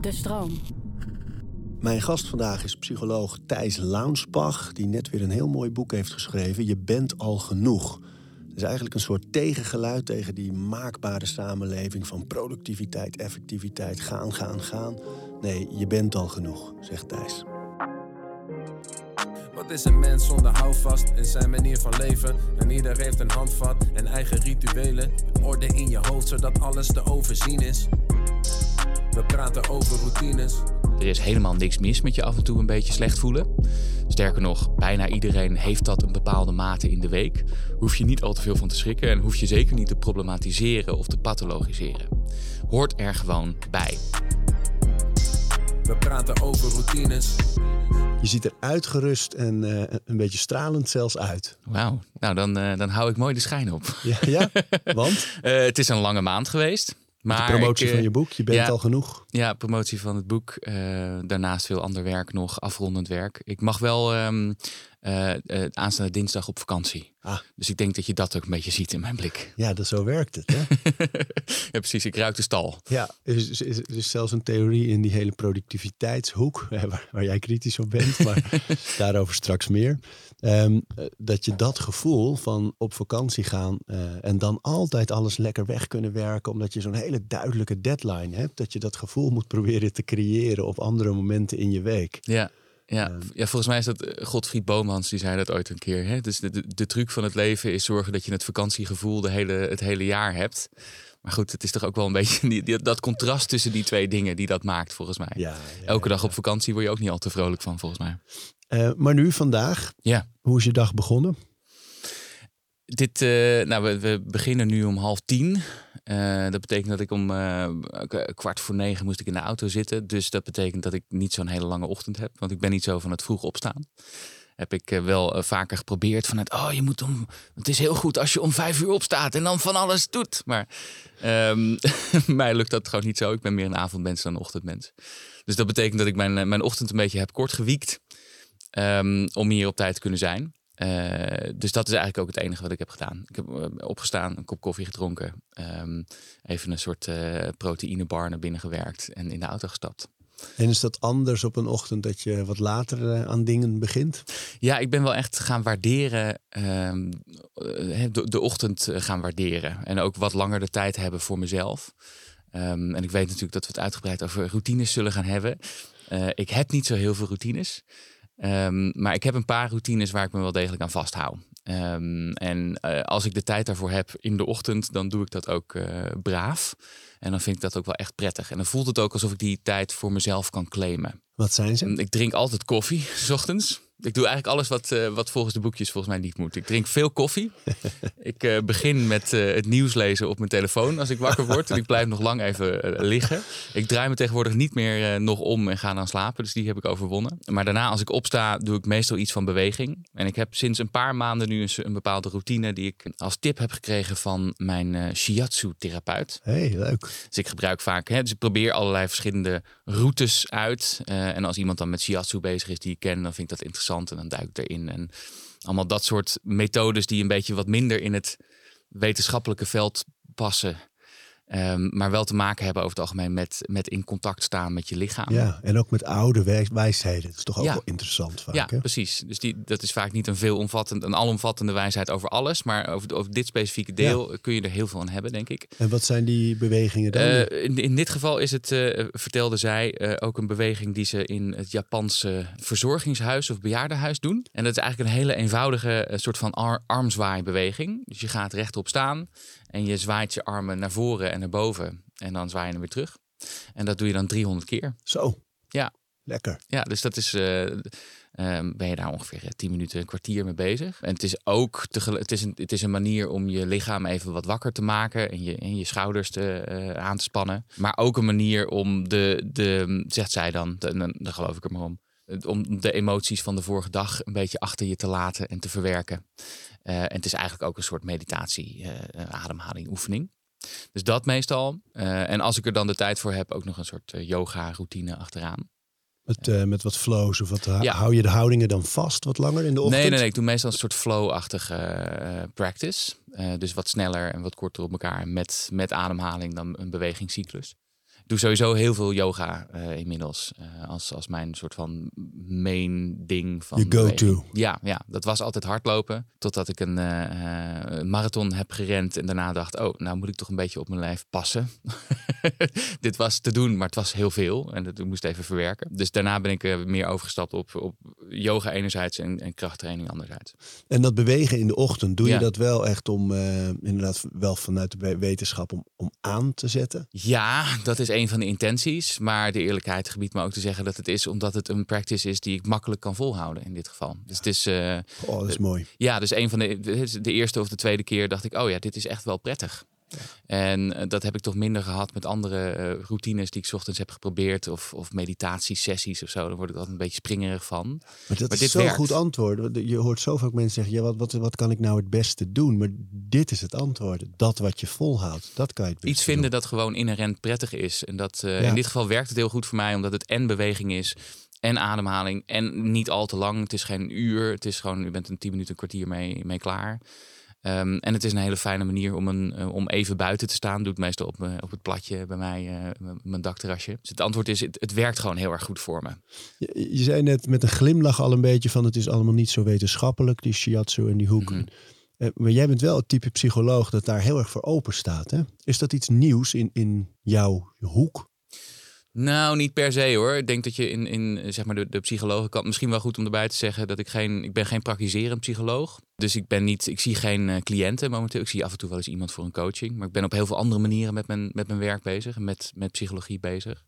De stroom. Mijn gast vandaag is psycholoog Thijs Launsbach, die net weer een heel mooi boek heeft geschreven. Je bent al genoeg. Het is eigenlijk een soort tegengeluid tegen die maakbare samenleving van productiviteit, effectiviteit, gaan, gaan, gaan. Nee, je bent al genoeg, zegt Thijs. Wat is een mens zonder houvast in zijn manier van leven? En ieder heeft een handvat en eigen rituelen. Orde in je hoofd zodat alles te overzien is. We praten over routines. Er is helemaal niks mis met je af en toe een beetje slecht voelen. Sterker nog, bijna iedereen heeft dat een bepaalde mate in de week. Hoef je niet al te veel van te schrikken en hoef je zeker niet te problematiseren of te pathologiseren. Hoort er gewoon bij. We praten over routines. Je ziet er uitgerust en eh, een beetje stralend zelfs uit. Wauw, nou dan, eh, dan hou ik mooi de schijn op. Ja, ja? want? Eh, het is een lange maand geweest. Maar de promotie ik, eh, van je boek, je bent ja. al genoeg. Ja, promotie van het boek. eh, daarnaast veel ander werk nog, afrondend werk. Ik mag wel ehm, eh, aanstaande dinsdag op vakantie. Ah. Dus ik denk dat je dat ook een beetje ziet in mijn blik. Ja, dat, zo werkt het. Hè? ja, precies. Ik ruik de stal. Ja, er is, is, is zelfs een theorie in die hele productiviteitshoek, waar, waar jij kritisch op bent, maar daarover straks meer. Ehm, eh, dat je dat gevoel van op vakantie gaan eh, en dan altijd alles lekker weg kunnen werken, omdat je zo'n hele duidelijke deadline hebt, dat je dat gevoel moet proberen te creëren op andere momenten in je week. Ja. Ja, Ehm. ja, volgens mij is dat eh, Godfried Bomans, die zei dat ooit een keer. Hè? Dus de, de, de truc van het leven is zorgen dat je het vakantiegevoel de hele, het hele jaar hebt. Maar goed, het is toch ook wel een beetje die, die- dat contrast tussen die twee dingen die dat maakt, volgens mij. Ja, ja, Elke dag op vakantie word je ook niet al te vrolijk van, volgens mij. Eh, maar nu, vandaag, Ja. hoe is je dag begonnen? Dit, eh, nou, we, we beginnen nu om half tien. Eh, dat betekent dat ik om kwart voor negen moest ik in de auto zitten. Dus dat betekent dat ik niet zo'n hele lange ochtend heb. Want ik ben niet zo van het vroeg opstaan. Heb ik wel vaker geprobeerd vanuit, oh je moet om, het is heel goed als je om vijf uur opstaat en dan van alles doet. Maar ehm, mij lukt dat gewoon niet zo. Ik ben meer een avondmens dan een ochtendmens. Dus dat betekent dat ik mijn, mijn ochtend een beetje heb kort gewiekt. Ehm, om hier op tijd te kunnen zijn. Eh, dus dat is eigenlijk ook het enige wat ik heb gedaan. Ik heb eh, opgestaan, een kop koffie gedronken. ehm, even een soort eh proteïnebar naar binnen gewerkt en in de auto gestapt. En is dat anders op een ochtend dat je wat later aan dingen begint? Ja, ik ben wel echt gaan waarderen, ehm, eh, de, de ochtend gaan waarderen. En ook wat langer de tijd hebben voor mezelf. En ik weet natuurlijk dat we het uitgebreid over routines zullen gaan hebben. Ik heb niet zo heel veel routines. Ehm, maar ik heb een paar routines waar ik me wel degelijk aan vasthoud. Ehm, en eh, als ik de tijd daarvoor heb in de ochtend, dan doe ik dat ook eh, braaf. En dan vind ik dat ook wel echt prettig. En dan voelt het ook alsof ik die tijd voor mezelf kan claimen. Wat zijn ze? Ik drink altijd koffie, s ochtends. Ik doe eigenlijk alles wat, eh, wat volgens de boekjes volgens mij niet moet. Ik drink veel koffie. ik eh, begin met eh, het nieuws lezen op mijn telefoon als ik wakker word. en ik blijf nog lang even liggen. Ik draai me tegenwoordig niet meer nog om en ga dan slapen. Dus die heb ik overwonnen. Maar daarna als ik opsta, doe ik meestal iets van beweging. En ik heb sinds een paar maanden nu een, een bepaalde routine... die ik als tip heb gekregen van mijn shiatsu-therapeut. hey, leuk. Dus ik gebruik vaak, hè, dus ik probeer allerlei verschillende routes uit. Eh, en als iemand dan met shiatsu bezig is die ik ken, dan vind ik dat interessant en dan duik ik erin. En allemaal dat soort methodes die een beetje wat minder in het wetenschappelijke veld passen. Ehm, maar wel te maken hebben over het algemeen met, met in contact staan met je lichaam. Ja, en ook met oude wijs- wijsheden. Dat is toch ook Ja. wel interessant vaak, Ja, hè? precies. Dus die, dat is vaak niet een veelomvattend, een alomvattende wijsheid over alles. Maar over, over dit specifieke deel kun je er heel veel aan hebben, denk ik. En wat zijn die bewegingen dan? Eh, in, in dit geval is het, eh, vertelde zij, eh, ook een beweging die ze in het Japanse verzorgingshuis of bejaardenhuis doen. En dat is eigenlijk een hele eenvoudige soort van ar armzwaai-beweging. Dus je gaat rechtop staan en je zwaait je armen naar voren en naar boven. En dan zwaai je hem weer terug. En dat doe je dan 300 keer. Zo. Ja. Lekker. Ja, dus dat is. eh, ehm, ben je daar ongeveer eh, 10 minuten, een kwartier mee bezig. En het is ook het is een, het is een manier om je lichaam even wat wakker te maken en je, en je schouders te, eh, aan te spannen. Maar ook een manier om de, de zegt zij dan, de- dan, dan geloof ik er maar om. Om de emoties van de vorige dag een beetje achter je te laten en te verwerken. Eh, en het is eigenlijk ook een soort meditatie, eh, ademhaling, oefening. Dus dat meestal. En als ik er dan de tijd voor heb, ook nog een soort yoga-routine achteraan. Met, met wat flows of wat Ja. hou je de houdingen dan vast wat langer in de ochtend? Nee, nee, nee. Ik doe meestal een soort flow-achtige practice. Dus wat sneller en wat korter op elkaar met, met ademhaling dan een bewegingscyclus. Doe sowieso heel veel yoga eh, inmiddels. eh, als, als mijn soort van main ding van go-to. Ja, ja, dat was altijd hardlopen. Totdat ik een eh, een marathon heb gerend. En daarna dacht, oh, nou moet ik toch een beetje op mijn lijf passen. Dit was te doen, maar het was heel veel. En dat moest even verwerken. Dus daarna ben ik meer overgestapt op, op yoga enerzijds en, en krachttraining anderzijds. En dat bewegen in de ochtend, doe Ja. je dat wel echt om, inderdaad wel vanuit de we- wetenschap, om, om aan te zetten? Ja, dat is een van de intenties. Maar de eerlijkheid gebiedt me ook te zeggen dat het is omdat het een practice is die ik makkelijk kan volhouden in dit geval. Dus het is, eh, Oh, dat is mooi. ja, dus een van de de eerste of de tweede keer dacht ik, oh ja, dit is echt wel prettig. En eh, dat heb ik toch minder gehad met andere eh, routines die ik 's ochtends heb geprobeerd. Of, of meditatiesessies of zo. Daar word ik altijd een beetje springerig van. Maar dat Maar is zo'n goed antwoord. Je hoort zoveel ook mensen zeggen, ja, wat, wat, wat kan ik nou het beste doen? Maar dit is het antwoord. Dat wat je volhoudt, dat kan je het beste Iets vinden dat gewoon inherent prettig is. En dat, eh, Ja. in dit geval werkt het heel goed voor mij, omdat het en beweging is. En ademhaling. En niet al te lang. Het is geen uur. Het is gewoon, u bent een tien minuten, een kwartier mee, mee klaar. Ehm, en het is een hele fijne manier om, een, eh, om even buiten te staan. Doe het meestal op, me- op het platje bij mij, eh, mijn dakterrasje. Dus het antwoord is, het, het werkt gewoon heel erg goed voor me. Je, je zei net met een glimlach al een beetje van het is allemaal niet zo wetenschappelijk, die shiatsu en die hoek. Mhm. Eh, Maar jij bent wel het type psycholoog dat daar heel erg voor open staat. Hè? Is dat iets nieuws in, in jouw hoek? Nou, niet per se hoor. Ik denk dat je in, in eh, zeg maar de, de psychologenkant misschien wel goed om erbij te zeggen dat ik geen, ik ben geen praktiserend psycholoog. Dus ik ben niet, ik zie geen eh, cliënten momenteel. Ik zie af en toe wel eens iemand voor een coaching. Maar ik ben op heel veel andere manieren met mijn, met mijn werk bezig en met, met psychologie bezig.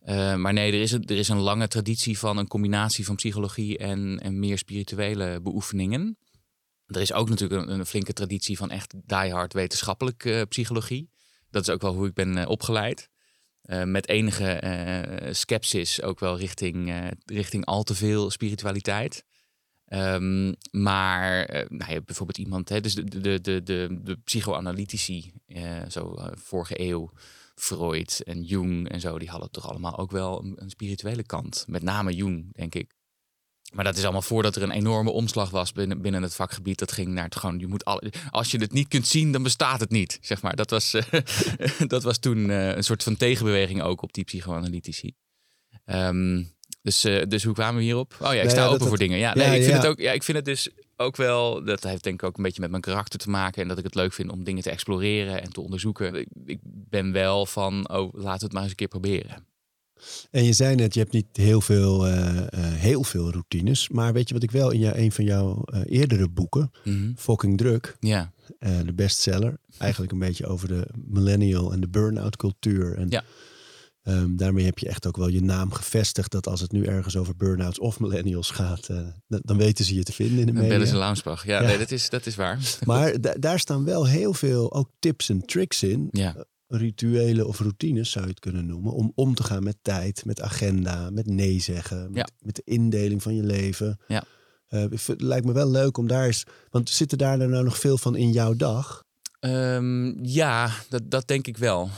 Eh, maar nee, er is, een, er is een lange traditie van een combinatie van psychologie en, en meer spirituele beoefeningen. Er is ook natuurlijk een, flinke traditie van echt diehard wetenschappelijke psychologie. Dat is ook wel hoe ik ben opgeleid. Eh, met enige scepsis ook wel richting, eh, richting al te veel spiritualiteit. Ehm, maar nou ja, bijvoorbeeld iemand, hè, dus de, de, de, de, de psychoanalytici, zo vorige eeuw, Freud en Jung en zo, die hadden toch allemaal ook wel een spirituele kant. Met name Jung, denk ik. Maar dat is allemaal voordat er een enorme omslag was binnen, binnen het vakgebied. Dat ging naar het gewoon, je moet alle, als je het niet kunt zien, dan bestaat het niet. Zeg maar. Dat was, eh, dat was toen eh, een soort van tegenbeweging ook op die psychoanalytici. Ehm, dus, eh, dus hoe kwamen we hierop? Oh ja, ik Nou sta ja, open voor het- dingen. Ja, Ja, nee, ik vind ja. het ook. Ja, ik vind het dus ook wel. Dat heeft denk ik ook een beetje met mijn karakter te maken en dat ik het leuk vind om dingen te exploreren en te onderzoeken. Ik, ik ben wel van, oh, laten we het maar eens een keer proberen. En je zei net, je hebt niet heel veel, eh, eh, heel veel routines. Maar weet je wat ik wel in jou, een van jouw eh, eerdere boeken, Mhm. Fucking Druk, Ja, de bestseller. Eigenlijk een beetje over de millennial en de burn-out cultuur. En Ja. ehm, daarmee heb je echt ook wel je naam gevestigd. Dat als het nu ergens over burn-outs of millennials gaat, dan, weten ze je te vinden in de bellen ze media. Launsbach. Ja, Ja. Nee, dat, is, dat is waar. Maar da- daar staan wel heel veel ook tips en tricks in. Ja, Rituelen of routines zou je het kunnen noemen. Om om te gaan met tijd, met agenda, met nee zeggen. Met, Ja. met de indeling van je leven. Ja. Eh, het lijkt me wel leuk om daar eens... Want zitten daar nou nog veel van in jouw dag? Ehm, ja dat, dat denk ik wel.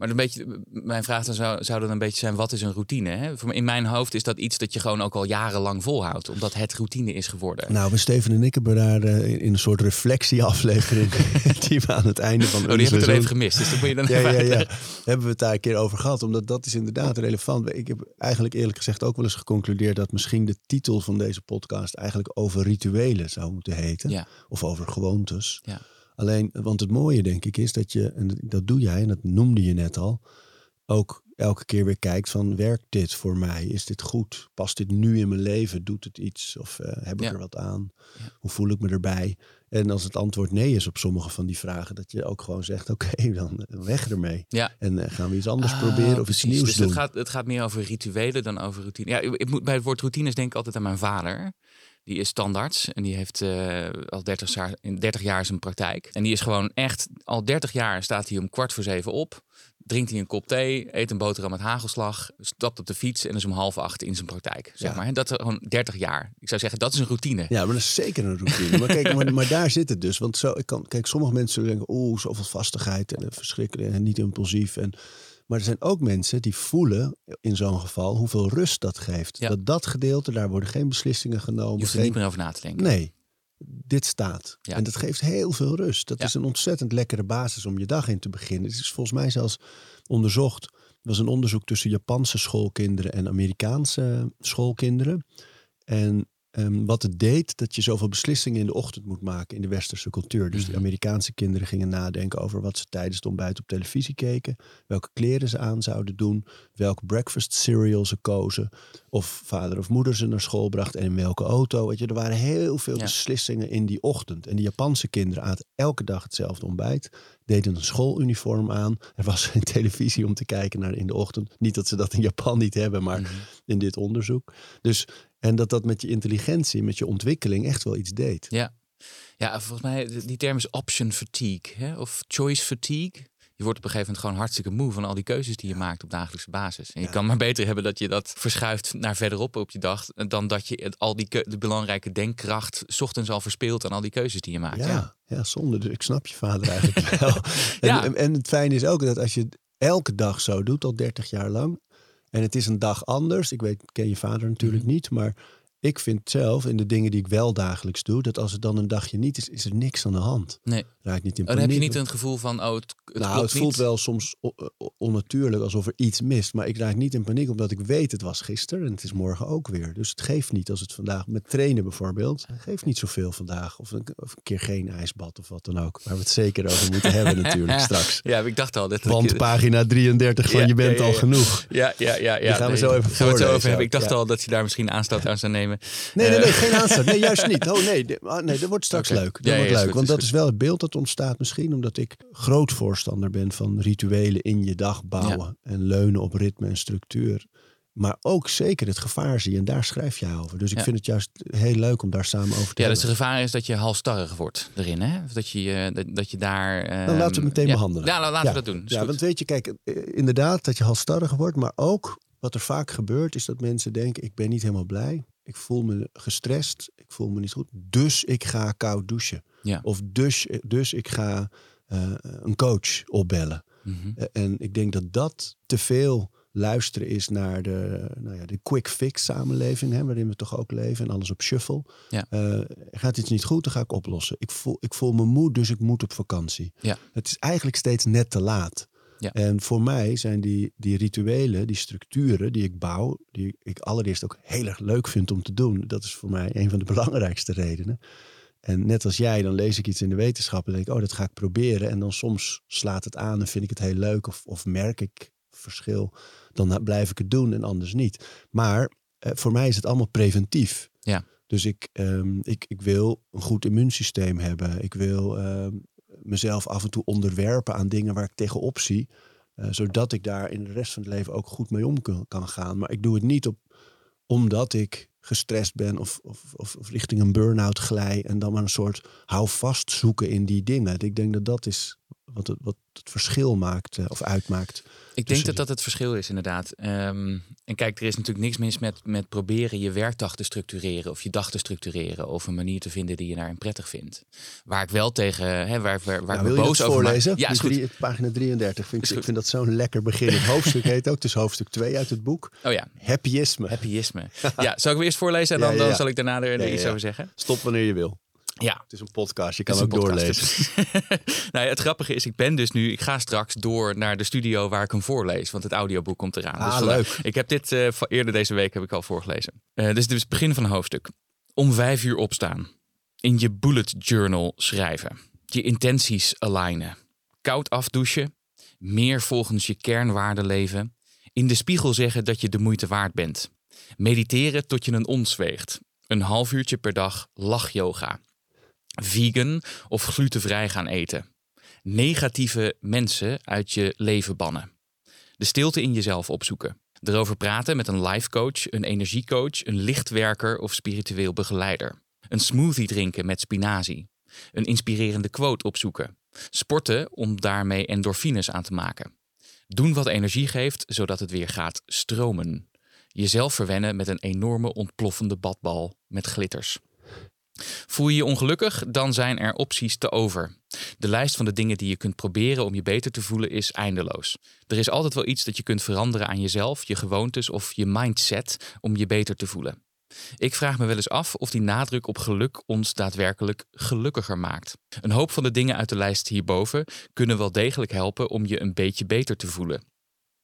Maar een beetje, mijn vraag dan zou, zou dan een beetje zijn, wat is een routine? Hè? In mijn hoofd is dat iets dat je gewoon ook al jarenlang volhoudt. Omdat het routine is geworden. Nou, we Steven en ik hebben daar eh, in een soort reflectieaflevering... die we aan het einde van oh, die heb ik er seizoen- even gemist. Dus dat moet je dan Ja, ja, ja. Hebben we het daar een keer over gehad. Omdat dat is inderdaad relevant. Ik heb eigenlijk eerlijk gezegd ook wel eens geconcludeerd... dat misschien de titel van deze podcast eigenlijk over rituelen zou moeten heten. Ja. Of over gewoontes. Ja. Alleen, want het mooie denk ik is dat je, en dat doe jij, en dat noemde je net al... ook elke keer weer kijkt van, werkt dit voor mij? Is dit goed? Past dit nu in mijn leven? Doet het iets? Of eh, heb ik Ja. er wat aan? Ja. Hoe voel ik me erbij? En als het antwoord nee is op sommige van die vragen... dat je ook gewoon zegt, oké, dan weg ermee. Ja. En eh, gaan we iets anders Ah, proberen of iets nieuws dus doen. Het gaat, het gaat meer over rituelen dan over routine. Ja, ik moet, bij het woord routines denk ik altijd aan mijn vader. Die is standaards en die heeft eh, al 30 jaar, in 30 jaar zijn praktijk. En die is gewoon echt, al 30 jaar staat hij om kwart voor zeven op. Drinkt hij een kop thee, eet een boterham met hagelslag, stapt op de fiets en is om half acht in zijn praktijk. Zeg Ja. maar. En dat is gewoon 30 jaar. Ik zou zeggen, dat is een routine. Ja, maar dat is zeker een routine. maar kijk, maar, maar daar zit het dus. Want zo, ik kan, kijk, sommige mensen denken, oeh, zoveel vastigheid en eh, verschrikkelijk en niet impulsief. En, maar er zijn ook mensen die voelen in zo'n geval hoeveel rust dat geeft. Ja. Dat dat gedeelte, daar worden geen beslissingen genomen. Je hoeft er geen- niet meer over na te denken. Nee, dit staat. Ja. En dat geeft heel veel rust. Dat Ja. is een ontzettend lekkere basis om je dag in te beginnen. Het is volgens mij zelfs onderzocht was een onderzoek tussen Japanse schoolkinderen en Amerikaanse schoolkinderen. En Ehm, wat het deed, dat je zoveel beslissingen in de ochtend moet maken in de westerse cultuur. Dus de Mhm. Amerikaanse kinderen gingen nadenken over wat ze tijdens het ontbijt op televisie keken, welke kleren ze aan zouden doen, welke breakfast cereal ze kozen, of vader of moeder ze naar school bracht en in welke auto. Weet je, er waren heel veel Ja. beslissingen in die ochtend. En de Japanse kinderen aten elke dag hetzelfde ontbijt, deden een schooluniform aan. Er was geen televisie om te kijken naar in de ochtend. Niet dat ze dat in Japan niet hebben, maar Mhm. in dit onderzoek. Dus, en dat dat met je intelligentie, met je ontwikkeling echt wel iets deed. Ja. ja, volgens mij, die term is option fatigue hè? of choice fatigue. Je wordt op een gegeven moment gewoon hartstikke moe van al die keuzes die je maakt op dagelijkse basis. En je Ja. kan maar beter hebben dat je dat verschuift naar verderop op je dag. Dan dat je het, al die de belangrijke denkkracht 's ochtends al verspeelt aan al die keuzes die je maakt. Ja, Ja. ja. zonde. Dus ik snap je vader eigenlijk wel. En, Ja. en, en het fijne is ook dat als je elke dag zo doet, al 30 jaar lang, en het is een dag anders. Ik weet, ken je vader natuurlijk Mhm. niet, maar ik vind zelf in de dingen die ik wel dagelijks doe, dat als het dan een dagje niet is, is er niks aan de hand. Nee. Raak niet in Oh, dan heb je paniek. niet het gevoel van, oh, het, het nou, het voelt niet. wel soms onnatuurlijk, alsof er iets mist. Maar ik raak niet in paniek, omdat ik weet het was gisteren en het is morgen ook weer. Dus het geeft niet als het vandaag, met trainen bijvoorbeeld, het geeft niet zoveel vandaag. Of een, of een keer geen ijsbad of wat dan ook. Waar we het zeker over moeten hebben natuurlijk straks. Ja, ik dacht al. Dat Want pagina 33 van Ja, Je bent ja, ja, al genoeg. Ja, ja, ja. ja. gaan we nee, zo even gaan we het zo over hebben. Ik dacht al dat je daar misschien aanstoot aan zou nemen. Nee, nee, Eh, nee, geen aanstoot. Nee, juist niet. Oh nee, ah, nee dat wordt straks leuk. Dat wordt leuk. want dat is wel het beeld dat ontstaat misschien omdat ik groot voorstander ben van rituelen in je dag bouwen. En leunen op ritme en structuur. Maar ook zeker het gevaar zie. En daar schrijf jij over. Dus ik Ja. vind het juist heel leuk om daar samen over te Ja, dus het gevaar is dat je halstarrig wordt erin, hè? Of dat je, dat, dat je daar... Dan laten we het ehm, meteen ja. behandelen. Ja, nou, laten we dat doen. Is Ja, goed. want weet je, kijk, eh, inderdaad dat je halstarrig wordt. Maar ook wat er vaak gebeurt is dat mensen denken... ik ben niet helemaal blij. Ik voel me gestrest. Ik voel me niet goed. Dus ik ga koud douchen. Ja. Of dus, dus ik ga eh, een coach opbellen. Mhm. Eh, En ik denk dat dat te veel luisteren is naar de, nou ja, de quick fix samenleving, hè, waarin we toch ook leven en alles op shuffle. Ja. Eh, gaat iets niet goed, dan ga ik oplossen. Ik voel, ik voel me moe, dus ik moet op vakantie. Ja. Het is eigenlijk steeds net te laat. Ja. En voor mij zijn die, die rituelen, die structuren die ik bouw, die ik allereerst ook heel erg leuk vind om te doen. Dat is voor mij een van de belangrijkste redenen. En net als jij, dan lees ik iets in de wetenschap en denk ik, oh, dat ga ik proberen. En dan soms slaat het aan en vind ik het heel leuk of, of merk ik verschil. Dan blijf ik het doen en anders niet. Maar eh, voor mij is het allemaal preventief. Ja. Dus ik, ehm, ik, ik wil een goed immuunsysteem hebben. Ik wil ehm, mezelf af en toe onderwerpen aan dingen waar ik tegenop zie. eh, zodat ik daar in de rest van het leven ook goed mee om kan, kan gaan. Maar ik doe het niet op, omdat ik gestrest ben of, of, of, richting een burn-out glij. En dan maar een soort houvast zoeken in die dingen. Ik denk dat dat is wat het, wat het verschil maakt eh, of uitmaakt. Ik denk dat dat het verschil is, inderdaad. Ehm, en kijk, er is natuurlijk niks mis met, met proberen je werkdag te structureren of je dag te structureren of een manier te vinden die je daarin prettig vindt. Waar ik wel tegen, hè, waar, waar, waar Nou, ik wil je boos dat over voorlezen? Ja, is drie- pagina 33. Vind ik, ik vind dat zo'n lekker begin. Het hoofdstuk heet ook, het is hoofdstuk 2 uit het boek. Oh ja, Happyisme. happyisme. ja, zal ik weer eens voorlezen en Ja, dan, ja, dan zal ik daarna er, er iets over zeggen? Stop wanneer je wil. Ja, Het is een podcast, je Het kan is ook podcast, doorlezen. nou ja, het grappige is, ik ben dus nu, ik ga straks door naar de studio waar ik hem voorlees, want het audioboek komt eraan. Ah, vandaar- leuk. Ik heb dit van eerder deze week heb ik al voorgelezen. Eh, dus dit is het begin van een hoofdstuk. Om vijf uur opstaan. In je bullet journal schrijven. Je intenties alignen. Koud afdouchen. Meer volgens je kernwaarden leven. In de spiegel zeggen dat je de moeite waard bent. Mediteren tot je een ons weegt. Een half uurtje per dag lachyoga. Vegan of glutenvrij gaan eten. Negatieve mensen uit je leven bannen. De stilte in jezelf opzoeken. Erover praten met een life coach, een energiecoach, een lichtwerker of spiritueel begeleider. Een smoothie drinken met spinazie. Een inspirerende quote opzoeken. Sporten om daarmee endorfines aan te maken. Doen wat energie geeft, zodat het weer gaat stromen. Jezelf verwennen met een enorme ontploffende badbal met glitters. Voel je je ongelukkig, dan zijn er opties te over. De lijst van de dingen die je kunt proberen om je beter te voelen is eindeloos. Er is altijd wel iets dat je kunt veranderen aan jezelf, je gewoontes of je mindset om je beter te voelen. Ik vraag me wel eens af of die nadruk op geluk ons daadwerkelijk gelukkiger maakt. Een hoop van de dingen uit de lijst hierboven kunnen wel degelijk helpen om je een beetje beter te voelen.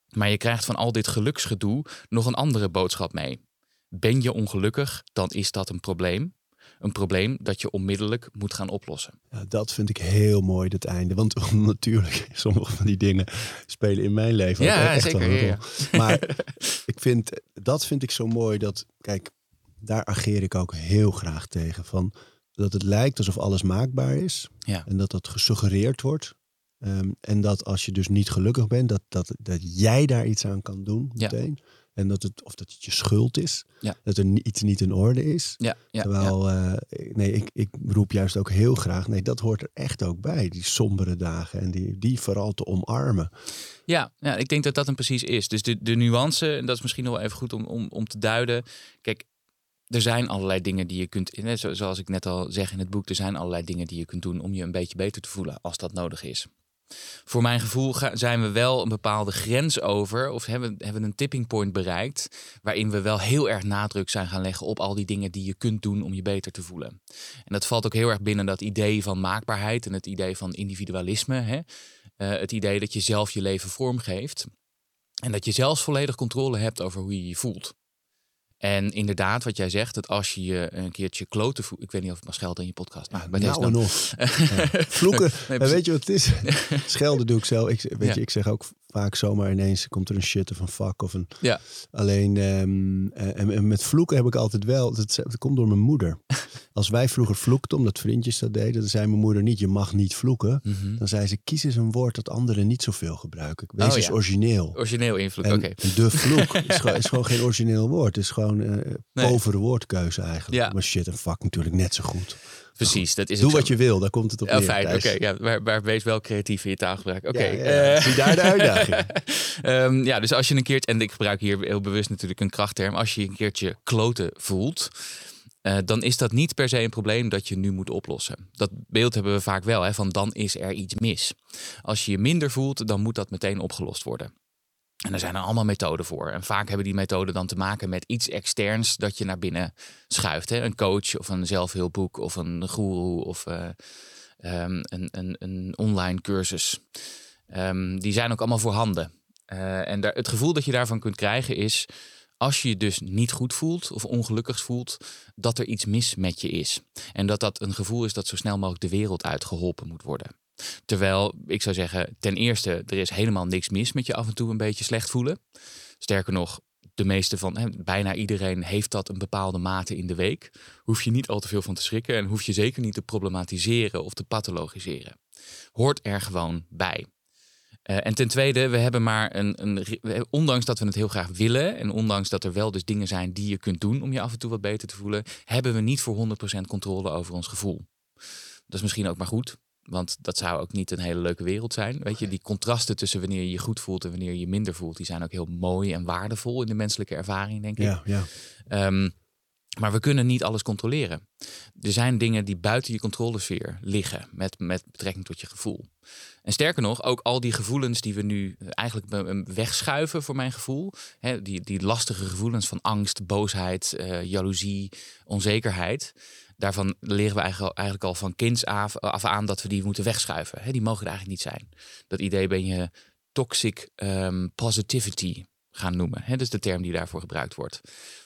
Maar je krijgt van al dit geluksgedoe nog een andere boodschap mee. Ben je ongelukkig, dan is dat een probleem. Een probleem dat je onmiddellijk moet gaan oplossen. Ja, dat vind ik heel mooi, het einde. Want natuurlijk, sommige van die dingen spelen in mijn leven ook Ja, echt zeker, wel een ja. Maar ik vind, dat vind ik zo mooi dat, kijk, daar ageer ik ook heel graag tegen. Van, dat het lijkt alsof alles maakbaar is. Ja. En dat dat gesuggereerd wordt. Ehm, en dat als je dus niet gelukkig bent, dat, dat, dat jij daar iets aan kan doen Ja. En dat het, of dat het je schuld is. Ja. Dat er iets niet in orde is. Ja, ja, ja. Terwijl, eh, nee, ik, ik roep juist ook heel graag, nee, dat hoort er echt ook bij. Die sombere dagen en die, die vooral te omarmen. Ja, ja, ik denk dat dat hem precies is. Dus de, de nuance, en dat is misschien nog wel even goed om, om, om te duiden. Kijk, er zijn allerlei dingen die je kunt, zoals ik net al zeg in het boek, er zijn allerlei dingen die je kunt doen om je een beetje beter te voelen als dat nodig is. Voor mijn gevoel zijn we wel een bepaalde grens over, of hebben, hebben een tipping point bereikt, waarin we wel heel erg nadruk zijn gaan leggen op al die dingen die je kunt doen om je beter te voelen. En dat valt ook heel erg binnen dat idee van maakbaarheid en het idee van individualisme. Hè? Eh, het idee dat je zelf je leven vormgeeft. En dat je zelfs volledig controle hebt over hoe je je voelt. En inderdaad, wat jij zegt, dat als je je een keertje kloten voelt. Ik weet niet of het mag schelden in je podcast. Maar bij nou dan. nog. Vloeken. Nee, en weet je wat het is? Schelden doe ik zelf. Ik, weet Ja. je, ik zeg ook vaak zomaar ineens komt er een shit of een fuck of een... Ja. Alleen ehm, eh, en, en met vloeken heb ik altijd wel... Dat, dat komt door mijn moeder. Als wij vroeger vloekten, omdat vriendjes dat deden... dan zei mijn moeder niet, je mag niet vloeken. Mhm. Dan zei ze, kies eens een woord dat anderen niet zoveel gebruiken. Wees Oh, eens ja. origineel. Origineel invloed, oké. de vloek is gewoon, is gewoon geen origineel woord. Het is gewoon eh Nee. povere woordkeuze eigenlijk. Ja. Maar shit en fuck natuurlijk net zo goed. Precies, dat is Doe wat je wil, daar komt het op Ja, neer. fijn, oké. Ja, maar, maar wees wel creatief in je taalgebruik. Oké. Ja, ja, eh, zie daar de uitdaging. Ehm, ja, dus als je een keertje, en ik gebruik hier heel bewust natuurlijk een krachtterm, als je een keertje kloten voelt, eh, dan is dat niet per se een probleem dat je nu moet oplossen. Dat beeld hebben we vaak wel, hè, van dan is er iets mis. Als je je minder voelt, dan moet dat meteen opgelost worden. En er zijn er allemaal methoden voor. En vaak hebben die methoden dan te maken met iets externs dat je naar binnen schuift. Hè? Een coach of een zelfhulpboek of een guru of eh, ehm, een, een, een online cursus. Ehm, die zijn ook allemaal voorhanden. Eh, en het gevoel dat je daarvan kunt krijgen is, als je je dus niet goed voelt of ongelukkig voelt, dat er iets mis met je is. En dat dat een gevoel is dat zo snel mogelijk de wereld uitgeholpen moet worden. Terwijl ik zou zeggen, ten eerste, er is helemaal niks mis met je af en toe een beetje slecht voelen. Sterker nog, de meeste van, hè, bijna iedereen heeft dat een bepaalde mate in de week. Hoef je niet al te veel van te schrikken en hoef je zeker niet te problematiseren of te pathologiseren. Hoort er gewoon bij. Eh, en ten tweede, we hebben maar een, Ondanks dat we het heel graag willen. En ondanks dat er wel dus dingen zijn die je kunt doen om je af en toe wat beter te voelen. Hebben we niet voor 100% controle over ons gevoel. Dat is misschien ook maar goed. Want dat zou ook niet een hele leuke wereld zijn. Weet je, die contrasten tussen wanneer je je goed voelt en wanneer je je minder voelt, die zijn ook heel mooi en waardevol in de menselijke ervaring, denk ik. Ja, ja. Ehm, maar we kunnen niet alles controleren. Er zijn dingen die buiten je controlesfeer liggen met, met betrekking tot je gevoel. En sterker nog, ook al die gevoelens die we nu eigenlijk be- wegschuiven voor mijn gevoel. Hè, die, die lastige gevoelens van angst, boosheid, eh, jaloezie, onzekerheid. Daarvan leren we eigenlijk al, van kinds af, aan dat we die moeten wegschuiven. Hè, die mogen er eigenlijk niet zijn. Dat idee ben je toxic ehm, positivity gaan noemen. Hè? Dat is de term die daarvoor gebruikt wordt.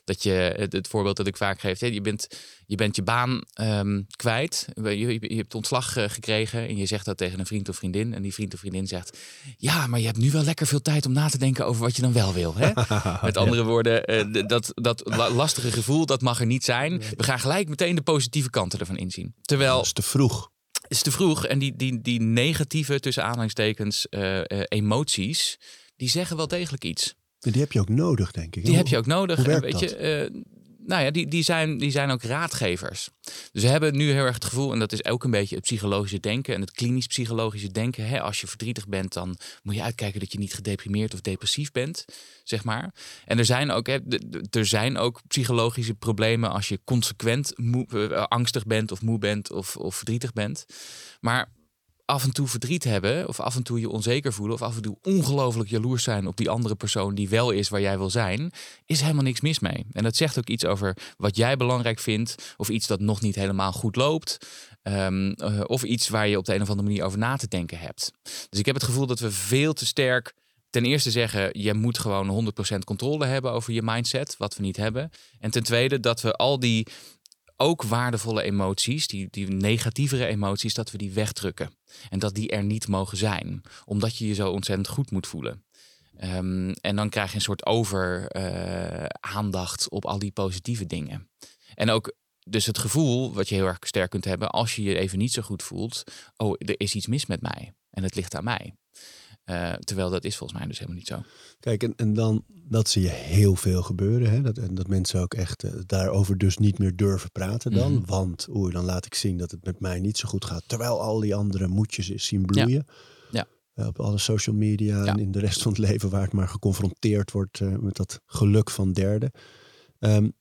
Dat je, het, het voorbeeld dat ik vaak geef, hè, je, bent, je bent je baan ehm, kwijt, je, hebt ontslag eh, gekregen en je zegt dat tegen een vriend of vriendin. En die vriend of vriendin zegt, ja, maar je hebt nu wel lekker veel tijd om na te denken over wat je dan wel wil. Hè? Met andere woorden, eh, dat, dat la- lastige gevoel, dat mag er niet zijn. We gaan gelijk meteen de positieve kanten ervan inzien. Terwijl Dat is te vroeg. is te vroeg. En die, die, die negatieve, tussen aanhalingstekens, eh, emoties, die zeggen wel degelijk iets. En die heb je ook nodig, denk ik. Die heb je ook nodig. hoe En werkt weet je, eh, nou ja, die, die, zijn, die zijn ook raadgevers. Dus we hebben nu heel erg het gevoel, en dat is ook een beetje het psychologische denken en het klinisch psychologische denken. Hè, als je verdrietig bent, dan moet je uitkijken dat je niet gedeprimeerd of depressief bent, zeg maar. En er zijn ook, hè, er zijn ook psychologische problemen als je consequent moe, eh, angstig bent of moe bent of, of verdrietig bent. Maar af en toe verdriet hebben, of af en toe je onzeker voelen, of af en toe ongelooflijk jaloers zijn op die andere persoon die wel is waar jij wil zijn, is helemaal niks mis mee. En dat zegt ook iets over wat jij belangrijk vindt, of iets dat nog niet helemaal goed loopt, ehm, eh, of iets waar je op de een of andere manier over na te denken hebt. Dus ik heb het gevoel dat we veel te sterk ten eerste zeggen, je moet gewoon 100% controle hebben over je mindset, wat we niet hebben. En ten tweede dat we al die ook waardevolle emoties, die, die negatievere emoties, dat we die wegdrukken. En dat die er niet mogen zijn, omdat je je zo ontzettend goed moet voelen. Ehm, en dan krijg je een soort over eh, op al die positieve dingen. En ook dus het gevoel wat je heel erg sterk kunt hebben als je je even niet zo goed voelt. Oh, er is iets mis met mij en het ligt aan mij. Uh, terwijl dat is volgens mij dus helemaal niet zo. Kijk, en, en dan dat zie je heel veel gebeuren. Hè? Dat, en dat mensen ook echt uh, daarover dus niet meer durven praten dan. Mm -hmm. Want oei, dan laat ik zien dat het met mij niet zo goed gaat. Terwijl al die andere moedjes is zien bloeien. Ja. ja. Uh, op alle social media ja. en in de rest van het leven waar het maar geconfronteerd wordt met dat geluk van derden. Um,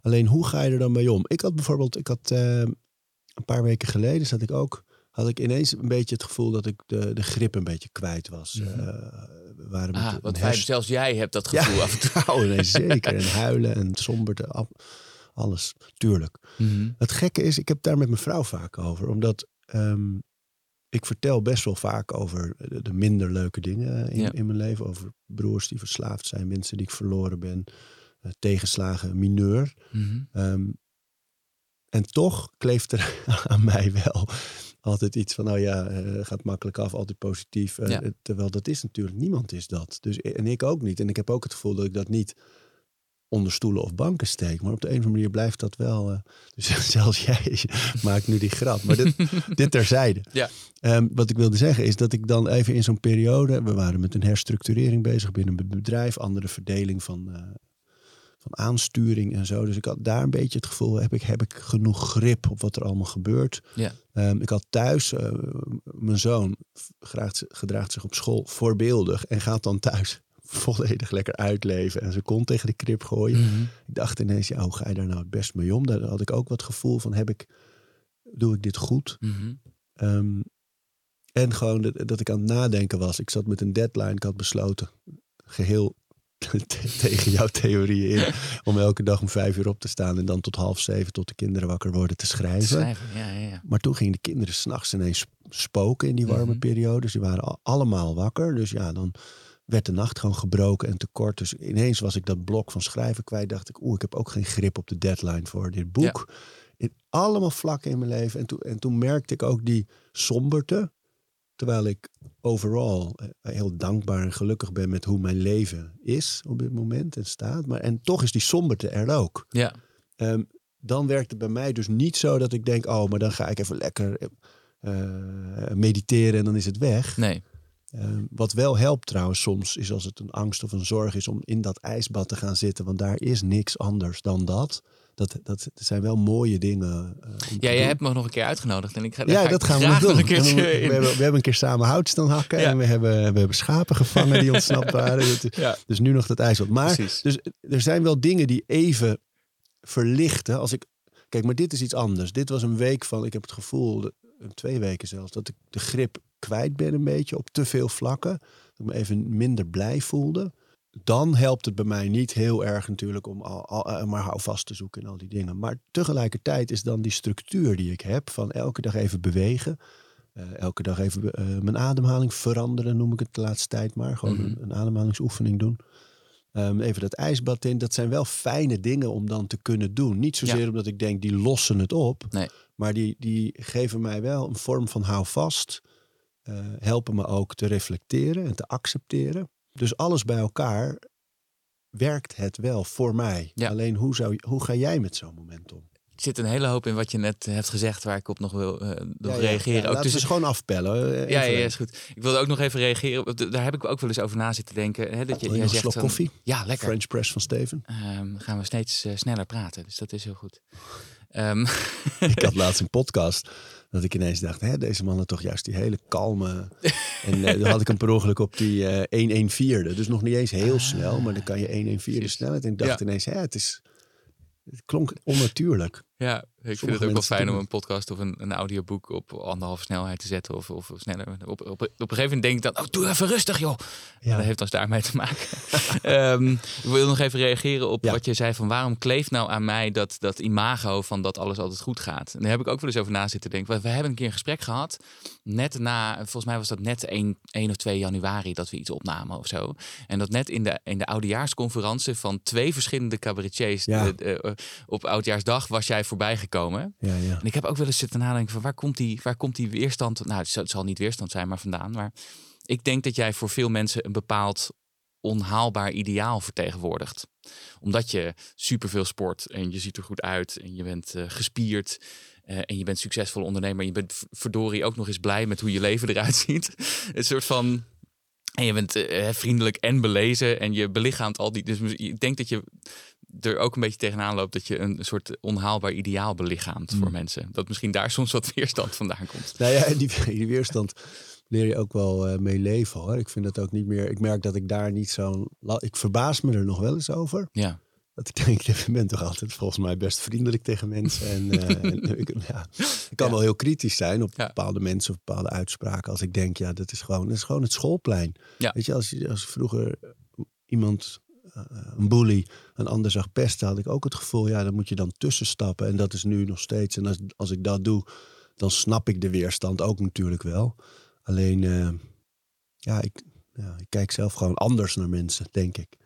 alleen hoe ga je er dan mee om? Ik had bijvoorbeeld, ik had een paar weken geleden zat ik ook had ik ineens een beetje het gevoel dat ik de, de grip een beetje kwijt was. Mm -hmm. uh, waren ah, fijn, zelfs jij hebt dat gevoel ja, af en toe. Nee, zeker. En huilen en somberte, alles, tuurlijk. Mm -hmm. Het gekke is, ik heb daar met mijn vrouw vaak over. Omdat um, ik vertel best wel vaak over de, de minder leuke dingen in, ja. in, mijn leven. Over broers die verslaafd zijn, mensen die ik verloren ben. Uh, tegenslagen, mineur. Mm -hmm. um, en toch kleeft er aan mij wel altijd iets van, nou ja, uh, gaat makkelijk af, altijd positief. Uh, ja. Terwijl dat is natuurlijk, niemand is dat. Dus, en ik ook niet. En ik heb ook het gevoel dat ik dat niet onder stoelen of banken steek. Maar op de een of andere manier blijft dat wel. Uh, dus zelfs jij maakt nu die grap. Maar dit, dit terzijde. Ja. Um, wat ik wilde zeggen is dat ik dan even in zo'n periode... We waren met een herstructurering bezig binnen het bedrijf. Andere verdeling van, uh, van aansturing en zo. Dus ik had daar een beetje het gevoel, heb ik, heb ik genoeg grip op wat er allemaal gebeurt. Ja. Um, ik had thuis, uh, mijn zoon gedraagt, gedraagt zich op school voorbeeldig en gaat dan thuis volledig lekker uitleven en zijn kont tegen de krip gooien. Mm -hmm. Ik dacht ineens, ja, hoe ga je daar nou het best mee om? Daar had ik ook wat gevoel van, heb ik, doe ik dit goed? Mm -hmm. um, en gewoon dat, dat ik aan het nadenken was. Ik zat met een deadline, ik had besloten, geheel tegen jouw theorieën in. Om elke dag om vijf uur op te staan en dan tot half zeven tot de kinderen wakker worden te schrijven. schrijven ja, ja, ja. Maar toen gingen de kinderen s'nachts ineens spoken in die warme Mhm. mm -hmm. periodes. Die waren al, allemaal wakker. Dus ja, dan werd de nacht gewoon gebroken en te kort. Dus ineens was ik dat blok van schrijven kwijt. Dacht ik, oeh, ik heb ook geen grip op de deadline voor dit boek. In allemaal vlakken in mijn leven. En toen, en toen merkte ik ook die somberte. Terwijl ik overal heel dankbaar en gelukkig ben met hoe mijn leven is op dit moment en staat. Maar en toch is die somberte er ook. Ja. Um, dan werkt het bij mij dus niet zo dat ik denk, oh, maar dan ga ik even lekker uh, mediteren en dan is het weg. Nee. Um, wat wel helpt trouwens soms, is als het een angst of een zorg is om in dat ijsbad te gaan zitten. Want daar is niks anders dan dat. Dat, dat zijn wel mooie dingen. Uh, ja, jij hebt me nog een keer uitgenodigd. En ik ga, ja, ga dat ik gaan we doen. een keertje we, hebben, we hebben een keer samen hout staan hakken. Ja. En we hebben, we hebben schapen gevangen die ontsnapt waren. Ja. Dus nu nog dat ijsbad. Maar Precies. dus, er zijn wel dingen die even verlichten. Als ik, kijk, maar dit is iets anders. Dit was een week van, ik heb het gevoel, twee weken zelfs, dat ik de grip kwijt ben een beetje op te veel vlakken. Dat ik me even minder blij voelde. Dan helpt het bij mij niet heel erg natuurlijk om al, al, maar houvast te zoeken en al die dingen. Maar tegelijkertijd is dan die structuur die ik heb van elke dag even bewegen. Uh, elke dag even uh, mijn ademhaling veranderen, noem ik het de laatste tijd maar. Gewoon mm -hmm. een, een, ademhalingsoefening doen. Um, even dat ijsbad in. Dat zijn wel fijne dingen om dan te kunnen doen. Niet zozeer ja. omdat ik denk, die lossen het op. Nee. Maar die, die geven mij wel een vorm van houvast. Uh, helpen me ook te reflecteren en te accepteren. Dus alles bij elkaar werkt het wel voor mij. Ja. Alleen hoe, zou, hoe ga jij met zo'n moment om? Er zit een hele hoop in wat je net hebt gezegd waar ik op nog wil uh, ja, reageren. Ja, ja, ook dus het gewoon afpellen. Uh, ja, ja, is goed. Ik wilde ook nog even reageren. Daar heb ik ook wel eens over na zitten denken. Hè, dat je, een slok van, koffie? Ja, lekker. French press van Steven. Um, gaan we steeds uh, sneller praten. Dus dat is heel goed. Um. ik had laatst een podcast dat ik ineens dacht, hè, deze man had toch juist die hele kalme... en uh, dan had ik hem per ongeluk op die uh, 1 4 Dus nog niet eens heel snel, maar dan kan je 1 4 snelheid. En ik dacht ja. ineens, hè, het is... Het klonk onnatuurlijk. Ja, ik vind het ook wel fijn om een podcast of een, een audioboek op anderhalve snelheid te zetten. Of, of sneller. Op, op, op een gegeven moment denk ik dan, oh, doe even rustig joh. Ja. Dat heeft dan daarmee te maken. Ehm, ik wil nog even reageren op Ja. wat je zei van waarom kleeft nou aan mij dat, dat imago van dat alles altijd goed gaat. En daar heb ik ook wel eens over na zitten denken. We, we hebben een keer een gesprek gehad, net na, volgens mij was dat net 1, 1 of 2 januari dat we iets opnamen of zo. En dat net in de, in de oudejaarsconferentie van twee verschillende cabaretiers Ja. eh, eh, op oudjaarsdag was jij voorbij gekomen. Ja, ja. En ik heb ook wel eens zitten nadenken van waar komt die, waar komt die weerstand? Nou, het zal- niet weerstand zijn, maar vandaan. Maar ik denk dat jij voor veel mensen een bepaald onhaalbaar ideaal vertegenwoordigt. Omdat je superveel sport en je ziet er goed uit en je bent eh, gespierd. eh, en je bent succesvol ondernemer. En je bent verdorie ook nog eens blij met hoe je leven eruit ziet. een soort van. En je bent eh, vriendelijk en belezen. En je belichaamt al die. Dus ik denk dat je er ook een beetje tegenaan loopt dat je een soort onhaalbaar ideaal belichaamt voor mensen. Dat misschien daar soms wat weerstand vandaan komt. Nou ja, en die, die weerstand leer je ook wel eh, mee leven hoor. Ik vind dat ook niet meer. Ik merk dat ik daar niet zo'n. Ik verbaas me er nog wel eens over. Ja, Dat ik denk, je bent toch altijd volgens mij best vriendelijk tegen mensen. En, eh, en ik, ja, ik kan Ja. wel heel kritisch zijn op Ja. bepaalde mensen of bepaalde uitspraken. Als ik denk, ja, dat is gewoon, dat is gewoon het schoolplein. Weet je, als, je- als vroeger iemand, eh, een bully, een ander zag pesten, had ik ook het gevoel, ja, dan moet je dan tussenstappen. En dat is nu nog steeds. En als, als ik dat doe, dan snap ik de weerstand ook natuurlijk wel. Alleen, eh, ja, ik, ja, ik kijk zelf gewoon anders naar mensen, denk ik.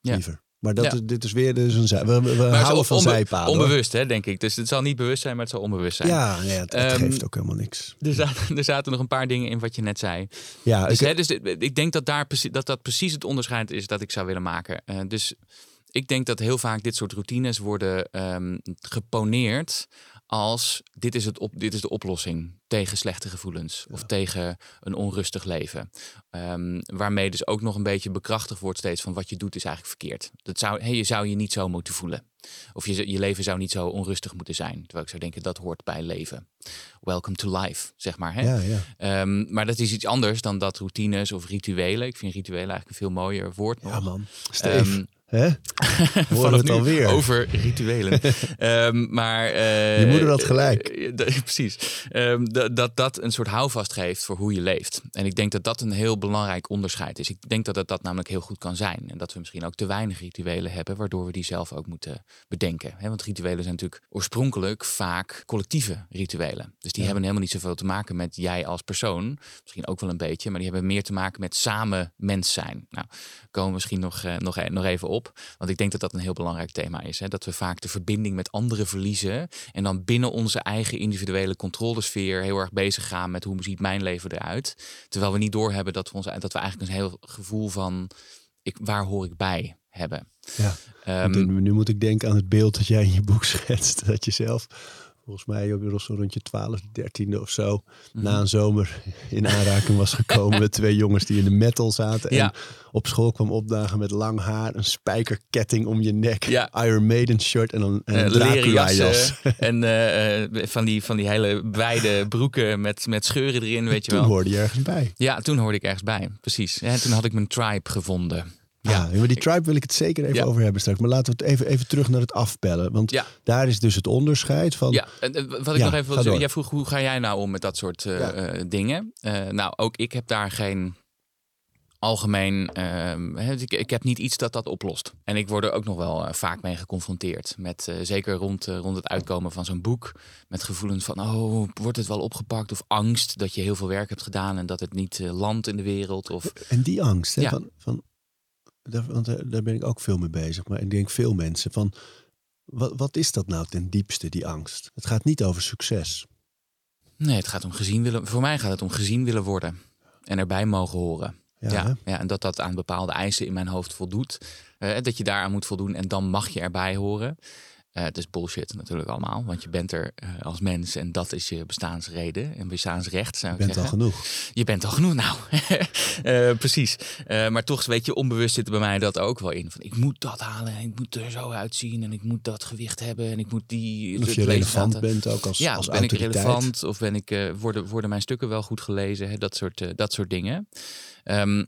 Ja. Liever. Maar dat Ja. is, dit is weer dus een zij. We, we, houden van onbe- zijpaden. onbewust, hè, denk ik. Dus het zal niet bewust zijn, maar het zal onbewust zijn. Ja, nee, het, het Ehm, geeft ook helemaal niks. Er, zaten, er zaten nog een paar dingen in wat je net zei. Ja, Dus, ik, hè, dus ik denk dat, daar, dat dat precies het onderscheid is dat ik zou willen maken. Eh, dus ik denk dat heel vaak dit soort routines worden ehm, geponeerd als dit is, het op, dit is de oplossing tegen slechte gevoelens of tegen een onrustig leven. Ehm, waarmee dus ook nog een beetje bekrachtigd wordt steeds van wat je doet is eigenlijk verkeerd. Dat zou, hey, je zou je niet zo moeten voelen. Of je, je leven zou niet zo onrustig moeten zijn. Terwijl ik zou denken dat hoort bij leven. Welcome to life, zeg maar. Hè? ja, ja. Ehm, maar dat is iets anders dan dat routines of rituelen. Ik vind rituelen eigenlijk een veel mooier woord. ja, nog. man. Steef, Ehm, hè? Vanaf het alweer. over rituelen. Ehm, maar, eh, Je moeder had gelijk. eh, eh, precies. Ehm, dat, dat dat een soort houvast geeft voor hoe je leeft. En ik denk dat dat een heel belangrijk onderscheid is. Ik denk dat het dat namelijk heel goed kan zijn. En dat we misschien ook te weinig rituelen hebben, waardoor we die zelf ook moeten bedenken. Want rituelen zijn natuurlijk oorspronkelijk vaak collectieve rituelen. Dus die hebben helemaal niet zoveel te maken met jij als persoon. Misschien ook wel een beetje, maar die hebben meer te maken met samen mens zijn. Nou, komen we misschien nog, nog, e- nog even op. Want ik denk dat dat een heel belangrijk thema is. Hè? Dat we vaak de verbinding met anderen verliezen. En dan binnen onze eigen individuele controlesfeer heel erg bezig gaan met hoe ziet mijn leven eruit. Terwijl we niet doorhebben dat we, ons, dat we eigenlijk een heel gevoel van ik, waar hoor ik bij hebben. Ja. Ehm, nu moet ik denken aan het beeld dat jij in je boek schetst. Dat je zelf, volgens mij op zo rond je 12, 13e of zo, Mhm. na een zomer in aanraking was gekomen met twee jongens die in de metal zaten. En op school kwam opdagen met lang haar, een spijkerketting om je nek, Ja. Iron Maiden shirt en dan en eh, een leren jas. en eh, eh, van, die, van die hele wijde broeken met, met scheuren erin, weet je Toen wel. hoorde je ergens bij. Ja, toen hoorde ik ergens bij, precies. En toen had ik mijn tribe gevonden. Ja, maar die tribe wil ik het zeker even Ja. over hebben straks. Maar laten we het even, even terug naar het afpellen. Want Ja. daar is dus het onderscheid van... Ja, en, wat ik Ja, nog even wil zeggen. Jij vroeg hoe ga jij nou om met dat soort eh, eh, dingen? Eh, nou, ook ik heb daar geen algemeen. hè, ik, ik heb niet iets dat dat oplost. En ik word er ook nog wel vaak mee geconfronteerd. Met, zeker rond, rond het uitkomen van zo'n boek. Met gevoelens van: oh, wordt het wel opgepakt? Of angst dat je heel veel werk hebt gedaan en dat het niet landt in de wereld. Of En die angst, hè, Ja. van, van, daar, want daar, ben ik ook veel mee bezig. Maar ik denk veel mensen van, wat, wat is dat nou ten diepste, die angst? Het gaat niet over succes. nee, het gaat om gezien willen. Voor mij gaat het om gezien willen worden en erbij mogen horen. Ja, ja, en dat dat aan bepaalde eisen in mijn hoofd voldoet. Eh, dat je daaraan moet voldoen en dan mag je erbij horen. Eh het is bullshit natuurlijk allemaal, want je bent er eh, als mens en dat is je bestaansreden en bestaansrecht zou je bent al genoeg. Je bent al genoeg, nou. Eh, precies. Maar toch, weet je, onbewust zit er bij mij dat ook wel in. Van, ik moet dat halen en ik moet er zo uitzien en ik moet dat gewicht hebben en ik moet die... Of je relevant laten- bent ook als, ja, als ben ik relevant of ben ik, worden, worden mijn stukken wel goed gelezen? Hè? Dat, soort, dat soort dingen. Ehm,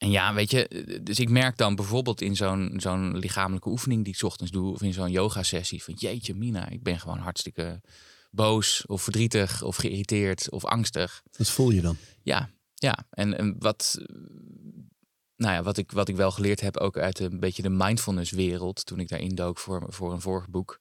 En ja, weet je, dus ik merk dan bijvoorbeeld in zo'n zo'n lichamelijke oefening die ik 's ochtends doe, of in zo'n yoga-sessie, van jeetje, Mina, ik ben gewoon hartstikke boos of verdrietig of geïrriteerd of angstig. Dat voel je dan? Ja, ja. En, en wat, nou ja, wat, ik, wat ik wel geleerd heb, ook uit een beetje de mindfulness-wereld, toen ik daarin dook voor, voor een vorig boek,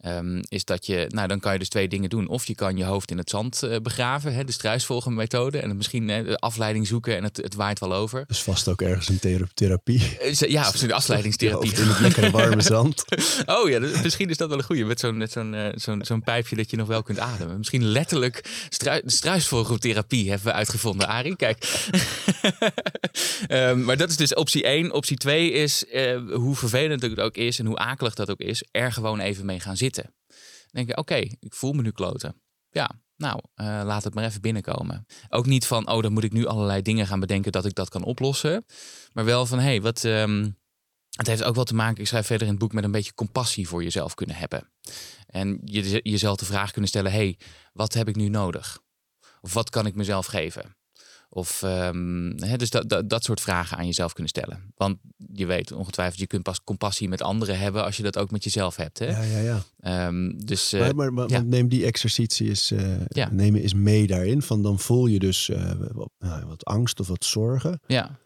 Ehm, is dat je, nou dan kan je dus twee dingen doen. Of je kan je hoofd in het zand uh, begraven, hè, de struisvolgende methode. En misschien hè, afleiding zoeken en het, het waait wel over. Dus vast ook ergens een therapie. Uh, ja, of een afleidingstherapie. in het lekkere warme zand. oh ja, dus misschien is dat wel een goede. Met zo'n zo'n uh, zo'n zo'n pijpje dat je nog wel kunt ademen. Misschien letterlijk strui, struisvogeltherapie hebben we uitgevonden, Arie. Kijk. um, maar dat is dus optie 1. Optie 2 is, hoe vervelend het ook is en hoe akelig dat ook is, er gewoon even mee gaan zitten zitten. Denk je, oké, ik voel me nu kloten. Ja, nou, uh, laat het maar even binnenkomen. Ook niet van, oh, dan moet ik nu allerlei dingen gaan bedenken dat ik dat kan oplossen. Maar wel van, hé, hey, wat... Um, het heeft ook wel te maken, ik schrijf verder in het boek, met een beetje compassie voor jezelf kunnen hebben. En je, jezelf de vraag kunnen stellen, hé, hey, wat heb ik nu nodig? Of wat kan ik mezelf geven? Of um, dus dat, dat, dat soort vragen aan jezelf kunnen stellen. Want je weet ongetwijfeld, je kunt pas compassie met anderen hebben als je dat ook met jezelf hebt. Hè? Ja, ja, ja. Um, dus, uh, maar, maar, maar ja. neem die exercitie eens, uh, ja. neem eens mee daarin. Van dan voel je dus uh, wat, nou, wat, angst of wat zorgen. Ja.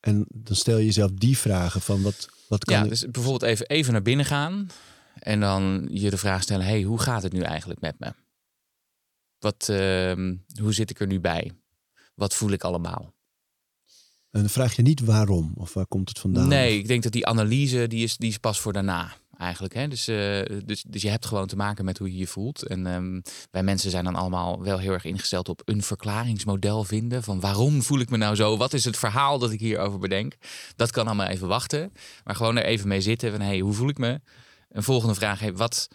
En dan stel je jezelf die vragen van wat, wat kan ja. Dus bijvoorbeeld even, even naar binnen gaan. En dan je de vraag stellen, hey, hoe gaat het nu eigenlijk met me? Wat, hoe zit ik er nu bij? Wat voel ik allemaal? En dan vraag je niet waarom of waar komt het vandaan? Nee, ik denk dat die analyse die is, die is pas voor daarna eigenlijk. Hè? Dus, uh, dus, dus je hebt gewoon te maken met hoe je je voelt. En um, wij mensen zijn dan allemaal wel heel erg ingesteld op een verklaringsmodel vinden. Van waarom voel ik me nou zo? Wat is het verhaal dat ik hierover bedenk? Dat kan allemaal even wachten. Maar gewoon er even mee zitten van hey, hoe voel ik me? Een volgende vraag, hey, wat,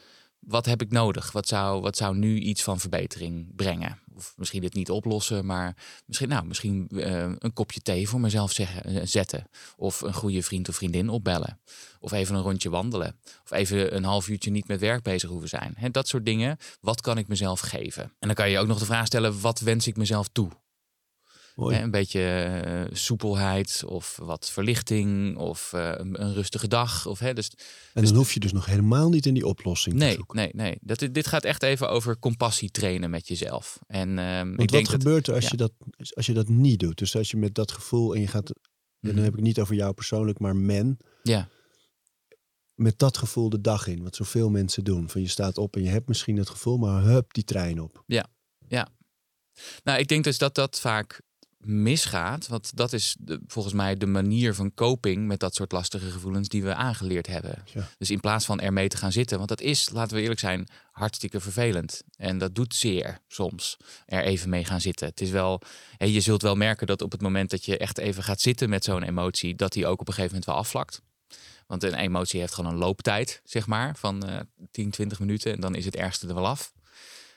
wat heb ik nodig? Wat zou, wat zou nu iets van verbetering brengen? Of misschien het niet oplossen, maar misschien, nou, misschien uh, een kopje thee voor mezelf uh, zetten. Of een goede vriend of vriendin opbellen. Of even een rondje wandelen. Of even een half uurtje niet met werk bezig hoeven zijn. He, dat soort dingen. Wat kan ik mezelf geven? En dan kan je ook nog de vraag stellen, wat wens ik mezelf toe? Mooi. Een beetje uh, soepelheid of wat verlichting of uh, een, een, rustige dag. Of, hè, dus, en dan dus, hoef je dus nog helemaal niet in die oplossing nee, te zoeken. Nee, nee. Dat, dit gaat echt even over compassie trainen met jezelf. En, um, Want ik wat denk gebeurt er als, ja. je dat, als je dat niet doet? Dus als je met dat gevoel en je gaat... En dan heb ik niet over jou persoonlijk, maar men. Ja. Met dat gevoel de dag in, wat zoveel mensen doen. Van je staat op en je hebt misschien het gevoel, maar hup, die trein op. Ja, ja. Nou, ik denk dus dat dat vaak misgaat. Want dat is de, volgens mij de manier van coping met dat soort lastige gevoelens die we aangeleerd hebben. Ja. Dus in plaats van ermee te gaan zitten, want dat is, laten we eerlijk zijn, hartstikke vervelend. En dat doet zeer soms, er even mee gaan zitten. Het is wel, je zult wel merken dat op het moment dat je echt even gaat zitten met zo'n emotie, dat die ook op een gegeven moment wel afvlakt. Want een emotie heeft gewoon een looptijd, zeg maar, van uh, 10, 20 minuten. En dan is het ergste er wel af.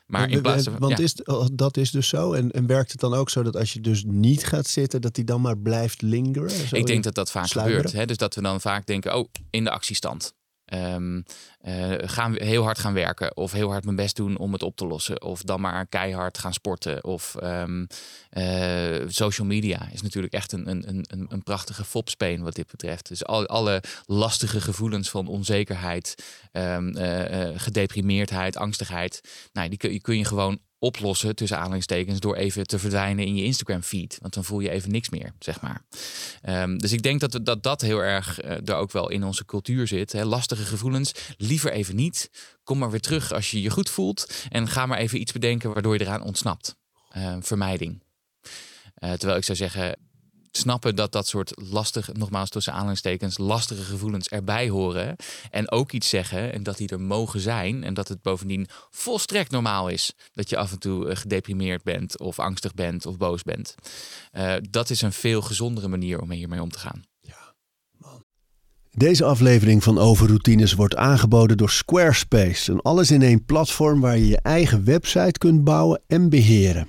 Maar in plaats van, Want ja. is, dat is dus zo. En, en werkt het dan ook zo dat als je dus niet gaat zitten, dat die dan maar blijft lingeren? Zo Ik denk dat dat vaak sluimeren? gebeurt. Hè? Dus dat we dan vaak denken, oh, in de actiestand. Um, uh, gaan heel hard gaan werken of heel hard mijn best doen om het op te lossen of dan maar keihard gaan sporten of um, uh, social media is natuurlijk echt een, een, een, een prachtige fopspeen wat dit betreft. Dus al, alle lastige gevoelens van onzekerheid, um, uh, gedeprimeerdheid, angstigheid, nou, die kun, die kun je gewoon oplossen tussen aanhalingstekens door even te verdwijnen in je Instagram feed. Want dan voel je even niks meer, zeg maar. Um, dus ik denk dat, dat dat heel erg uh, er ook wel in onze cultuur zit. Hè? Lastige gevoelens, liever even niet. Kom maar weer terug als je je goed voelt. En ga maar even iets bedenken waardoor je eraan ontsnapt. Uh, vermijding. Uh, terwijl ik zou zeggen, snappen dat dat soort lastige, nogmaals tussen aanhalingstekens, lastige gevoelens erbij horen. En ook iets zeggen en dat die er mogen zijn. En dat het bovendien volstrekt normaal is dat je af en toe gedeprimeerd bent of angstig bent of boos bent. Uh, dat is een veel gezondere manier om hiermee om te gaan. Deze aflevering van Overroutines wordt aangeboden door Squarespace. Een alles in één platform waar je je eigen website kunt bouwen en beheren.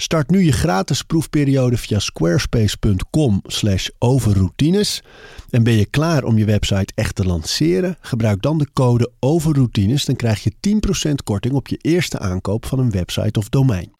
Start nu je gratis proefperiode via squarespace.com/overroutines. En ben je klaar om je website echt te lanceren? Gebruik dan de code overroutines, dan krijg je 10% korting op je eerste aankoop van een website of domein.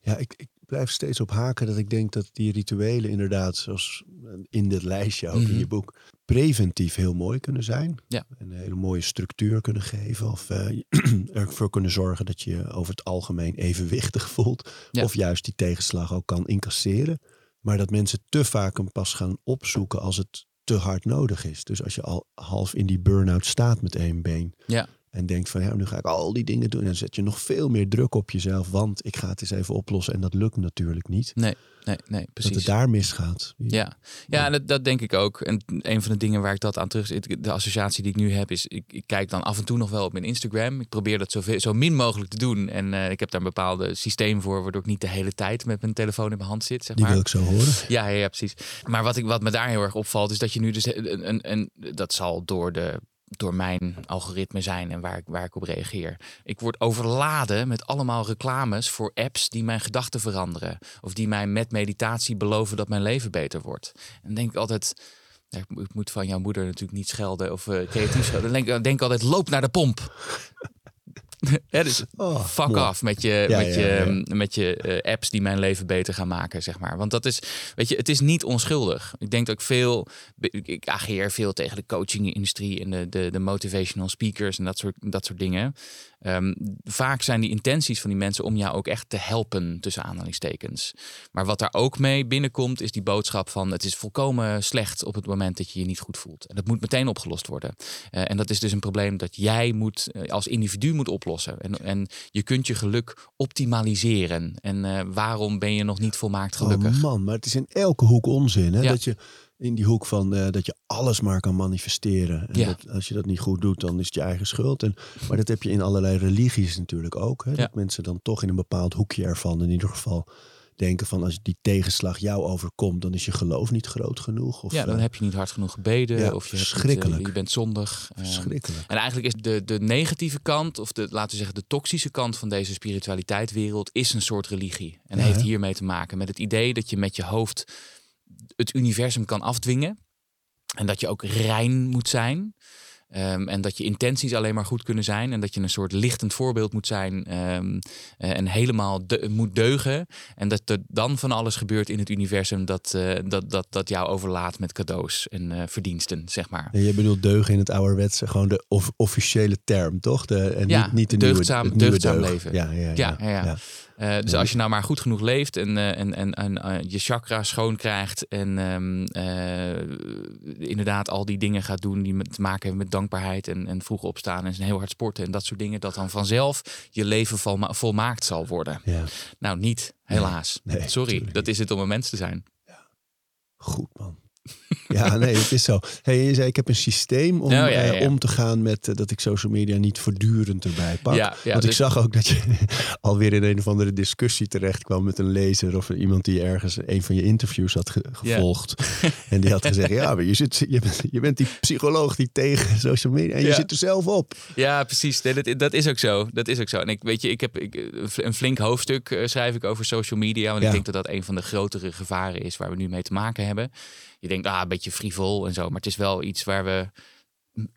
Ja, ik, blijf steeds op haken dat ik denk dat die rituelen inderdaad, zoals in dit lijstje ook in Mhm. je boek, preventief heel mooi kunnen zijn. Ja. En een hele mooie structuur kunnen geven. Of eh, ervoor kunnen zorgen dat je je over het algemeen evenwichtig voelt. Ja. Of juist die tegenslag ook kan incasseren. Maar dat mensen te vaak hem pas gaan opzoeken als het te hard nodig is. Dus als je al half in die burn-out staat met één been. Ja. En denkt van ja, nu ga ik al die dingen doen. En dan zet je nog veel meer druk op jezelf. Want ik ga het eens even oplossen. En dat lukt natuurlijk niet. Nee, nee, nee, Dat precies. het daar misgaat. Ja, ja en dat, dat denk ik ook. En een van de dingen waar ik dat aan terug zit, de associatie die ik nu heb, is ik, ik kijk dan af en toe nog wel op mijn Instagram. Ik probeer dat zoveel, zo min mogelijk te doen. En eh, ik heb daar een bepaald systeem voor, waardoor ik niet de hele tijd met mijn telefoon in mijn hand zit. Zeg Die maar. wil ik zo horen. Ja, ja, ja, precies. Maar wat, ik, wat me daar heel erg opvalt, is dat je nu dus een, een, een dat zal door de door mijn algoritme zijn en waar ik, waar ik op reageer. Ik word overladen met allemaal reclames voor apps die mijn gedachten veranderen. Of die mij met meditatie beloven dat mijn leven beter wordt. En denk ik altijd. ik mo- ik moet van jouw moeder natuurlijk niet schelden of eh, creatief schelden. Dan denk, denk altijd, loop naar de pomp. Hè, dus Oh, fuck mooi. off met je, Ja, met ja, je, ja. met je eh, apps die mijn leven beter gaan maken, zeg maar. Want dat is, weet je, het is niet onschuldig. Ik denk dat ik veel, ik ik ageer veel tegen de coaching-industrie en de, de, de motivational speakers en dat soort, dat soort dingen. Ehm, vaak zijn die intenties van die mensen om jou ook echt te helpen, tussen aanhalingstekens. Maar wat daar ook mee binnenkomt, is die boodschap van het is volkomen slecht op het moment dat je je niet goed voelt. En dat moet meteen opgelost worden. Eh, en dat is dus een probleem dat jij moet, eh, als individu moet oplossen. En, en je kunt je geluk optimaliseren. En eh, waarom ben je nog niet volmaakt gelukkig? Oh man, maar het is in elke hoek onzin. Hè? Ja. Dat je in die hoek van eh, dat je alles maar kan manifesteren. En Ja. dat, als je dat niet goed doet, dan is het je eigen schuld. En, maar dat heb je in allerlei religies natuurlijk ook. Hè? Ja. Dat mensen dan toch in een bepaald hoekje ervan in ieder geval denken van als die tegenslag jou overkomt, dan is je geloof niet groot genoeg. Of, ja, dan eh, heb je niet hard genoeg gebeden. Ja, of je, hebt eh, verschrikkelijk. je bent zondig. Ehm, verschrikkelijk. En eigenlijk is de, de negatieve kant, of de, laten we zeggen, de toxische kant van deze spiritualiteitswereld, is een soort religie. En Ja, heeft hiermee te maken met het idee dat je met je hoofd het universum kan afdwingen. En dat je ook rein moet zijn. Ehm, en dat je intenties alleen maar goed kunnen zijn. En dat je een soort lichtend voorbeeld moet zijn. ehm, eh, en helemaal de- moet deugen. En dat er dan van alles gebeurt in het universum dat, eh, dat, dat, dat jou overlaat met cadeaus en eh, verdiensten, zeg maar. En je bedoelt deugen in het ouderwetse, gewoon de of- officiële term, toch? De, en Ja, niet, niet de deugdzaam- nieuwe, het nieuwe deugdzaam deug. leven. Ja, ja, ja. Ja, ja, ja. Eh, dus Ja. als je nou maar goed genoeg leeft en, eh, en, en, en eh, je chakra schoon krijgt en ehm, eh, inderdaad al die dingen gaat doen die te maken hebben met dankbaarheid en, en vroeg opstaan en heel hard sporten en dat soort dingen, dat dan vanzelf je leven volma- volmaakt zal worden. Ja. Nou, niet, helaas. nee, Sorry, dat is het om een mens te zijn. Goed man. Ja, nee, het is zo. Hey, je zei, ik heb een systeem om, Oh, ja, ja, eh, om te gaan met eh, dat ik social media niet voortdurend erbij pak. Ja, ja, Want ik dus- zag ook dat je alweer in een of andere discussie terecht kwam met een lezer of iemand die ergens een van je interviews had ge- gevolgd. En die had gezegd, ja, maar je, zit, je, bent, je bent die psycholoog die tegen social media en je zit er zelf op. Ja, precies. Nee, dat, dat is ook zo. Dat is ook zo. En ik weet je, ik heb ik, een flink hoofdstuk eh, schrijf ik over social media. Want ik denk dat dat een van de grotere gevaren is waar we nu mee te maken hebben. Je denkt, ah, een beetje frivol en zo. Maar het is wel iets waar we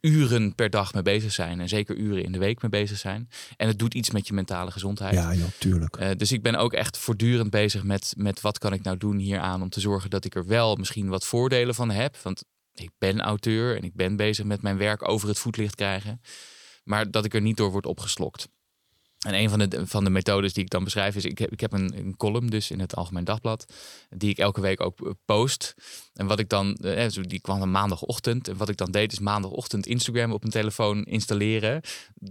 uren per dag mee bezig zijn. En zeker uren in de week mee bezig zijn. En het doet iets met je mentale gezondheid. Ja, joh, tuurlijk. Eh, dus ik ben ook echt voortdurend bezig met, met wat kan ik nou doen hieraan om te zorgen dat ik er wel misschien wat voordelen van heb. Want ik ben auteur en ik ben bezig met mijn werk over het voetlicht krijgen. Maar dat ik er niet door word opgeslokt. En een van de, van de methodes die ik dan beschrijf is, ik heb, ik heb een, een column dus in het Algemeen Dagblad, die ik elke week ook eh, post. En wat ik dan, eh, die kwam een maandagochtend. En wat ik dan deed is maandagochtend Instagram op mijn telefoon installeren.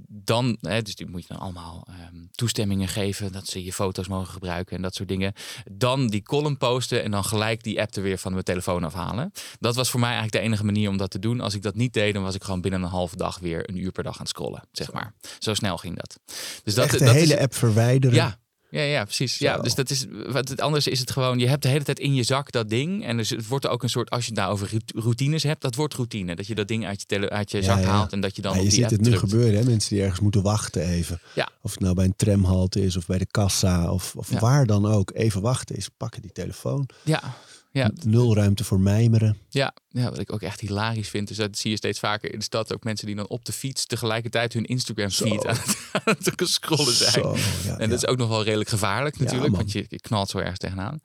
Dan, dus die moet je dan allemaal ehm, toestemmingen geven dat ze je foto's mogen gebruiken en dat soort dingen. Dan die column posten en dan gelijk die app er weer van mijn telefoon afhalen. Dat was voor mij eigenlijk de enige manier om dat te doen. Als ik dat niet deed, dan was ik gewoon binnen een halve dag weer een uur per dag aan het scrollen, zeg maar. Zo snel ging dat. Dus dat, de dat hele is, app verwijderen. ja, Ja, ja, precies. Ja, dus dat is wat het anders is het gewoon. Je hebt de hele tijd in je zak dat ding. En dus het wordt ook een soort, als je het nou over rout- routines hebt, dat wordt routine. Dat je dat ding uit je, tele, uit je Ja, zak ja. haalt en dat je dan Ja, op je die ziet het nu drukt. gebeuren, hè? mensen die ergens moeten wachten even. Ja. Of het nou bij een tramhalte is of bij de kassa of, of waar dan ook. Even wachten is, pakken die telefoon. Ja, ja, Nul ruimte voor mijmeren. ja, ja, wat ik ook echt hilarisch vind, is dat zie je steeds vaker in de stad ook mensen die dan op de fiets tegelijkertijd hun Instagram feed aan het, aan het scrollen zijn. Zo, ja, En dat is ook nog wel redelijk gevaarlijk natuurlijk, want je, je knalt zo ergens tegenaan.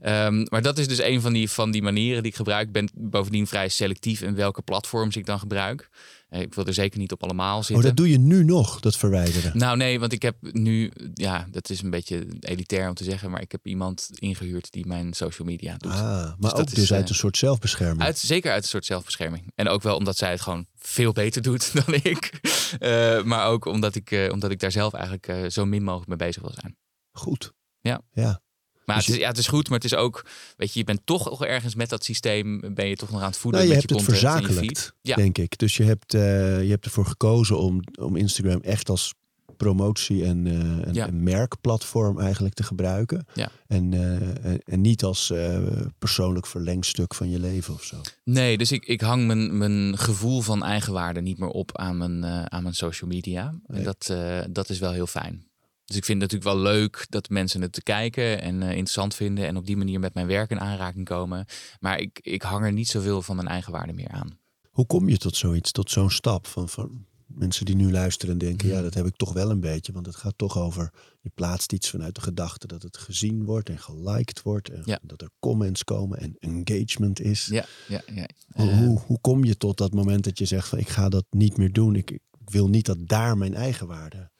Ehm, maar dat is dus een van die, van die manieren die ik gebruik. Ik ben bovendien vrij selectief in welke platforms ik dan gebruik. Eh, Ik wil er zeker niet op allemaal Oh, zitten. dat doe je nu nog, dat verwijderen. Nou nee, want ik heb nu, ja, dat is een beetje elitair om te zeggen, maar ik heb iemand ingehuurd die mijn social media doet. Ah, maar dat ook is, dus uit eh, een soort zelfbescherming. Uit, zeker uit een soort zelfbescherming. En ook wel omdat zij het gewoon veel beter doet dan ik. Eh, maar ook omdat ik, eh, omdat ik daar zelf eigenlijk eh, zo min mogelijk mee bezig wil zijn. Goed. Ja. Ja. Maar Dus het, is, ja, het is goed, maar het is ook, weet je, je bent toch nog ergens met dat systeem, ben je toch nog aan het voeden Nou, je met hebt je het verzakelijkt. Ja, denk ik. Dus je hebt, je hebt ervoor gekozen om, om Instagram echt als promotie- en, en, Ja. en merkplatform eigenlijk te gebruiken. Ja. En, eh, en, en niet als eh, persoonlijk verlengstuk van je leven of zo. nee, dus ik, ik hang mijn, mijn gevoel van eigenwaarde niet meer op aan mijn, aan mijn social media. En dat, dat is wel heel fijn. Dus ik vind het natuurlijk wel leuk dat mensen het te kijken en interessant vinden en op die manier met mijn werk in aanraking komen. Maar ik, ik hang er niet zoveel van mijn eigenwaarde meer aan. Hoe kom je tot zoiets, tot zo'n stap van, van mensen die nu luisteren en denken, ja, dat heb ik toch wel een beetje. Want het gaat toch over, je plaatst iets vanuit de gedachte dat het gezien wordt en geliked wordt. En Ja. dat er comments komen en engagement is. Ja, ja, ja. Hoe, Eh, hoe, hoe kom je tot dat moment dat je zegt van ik ga dat niet meer doen. Ik, ik wil niet dat daar mijn eigen waarde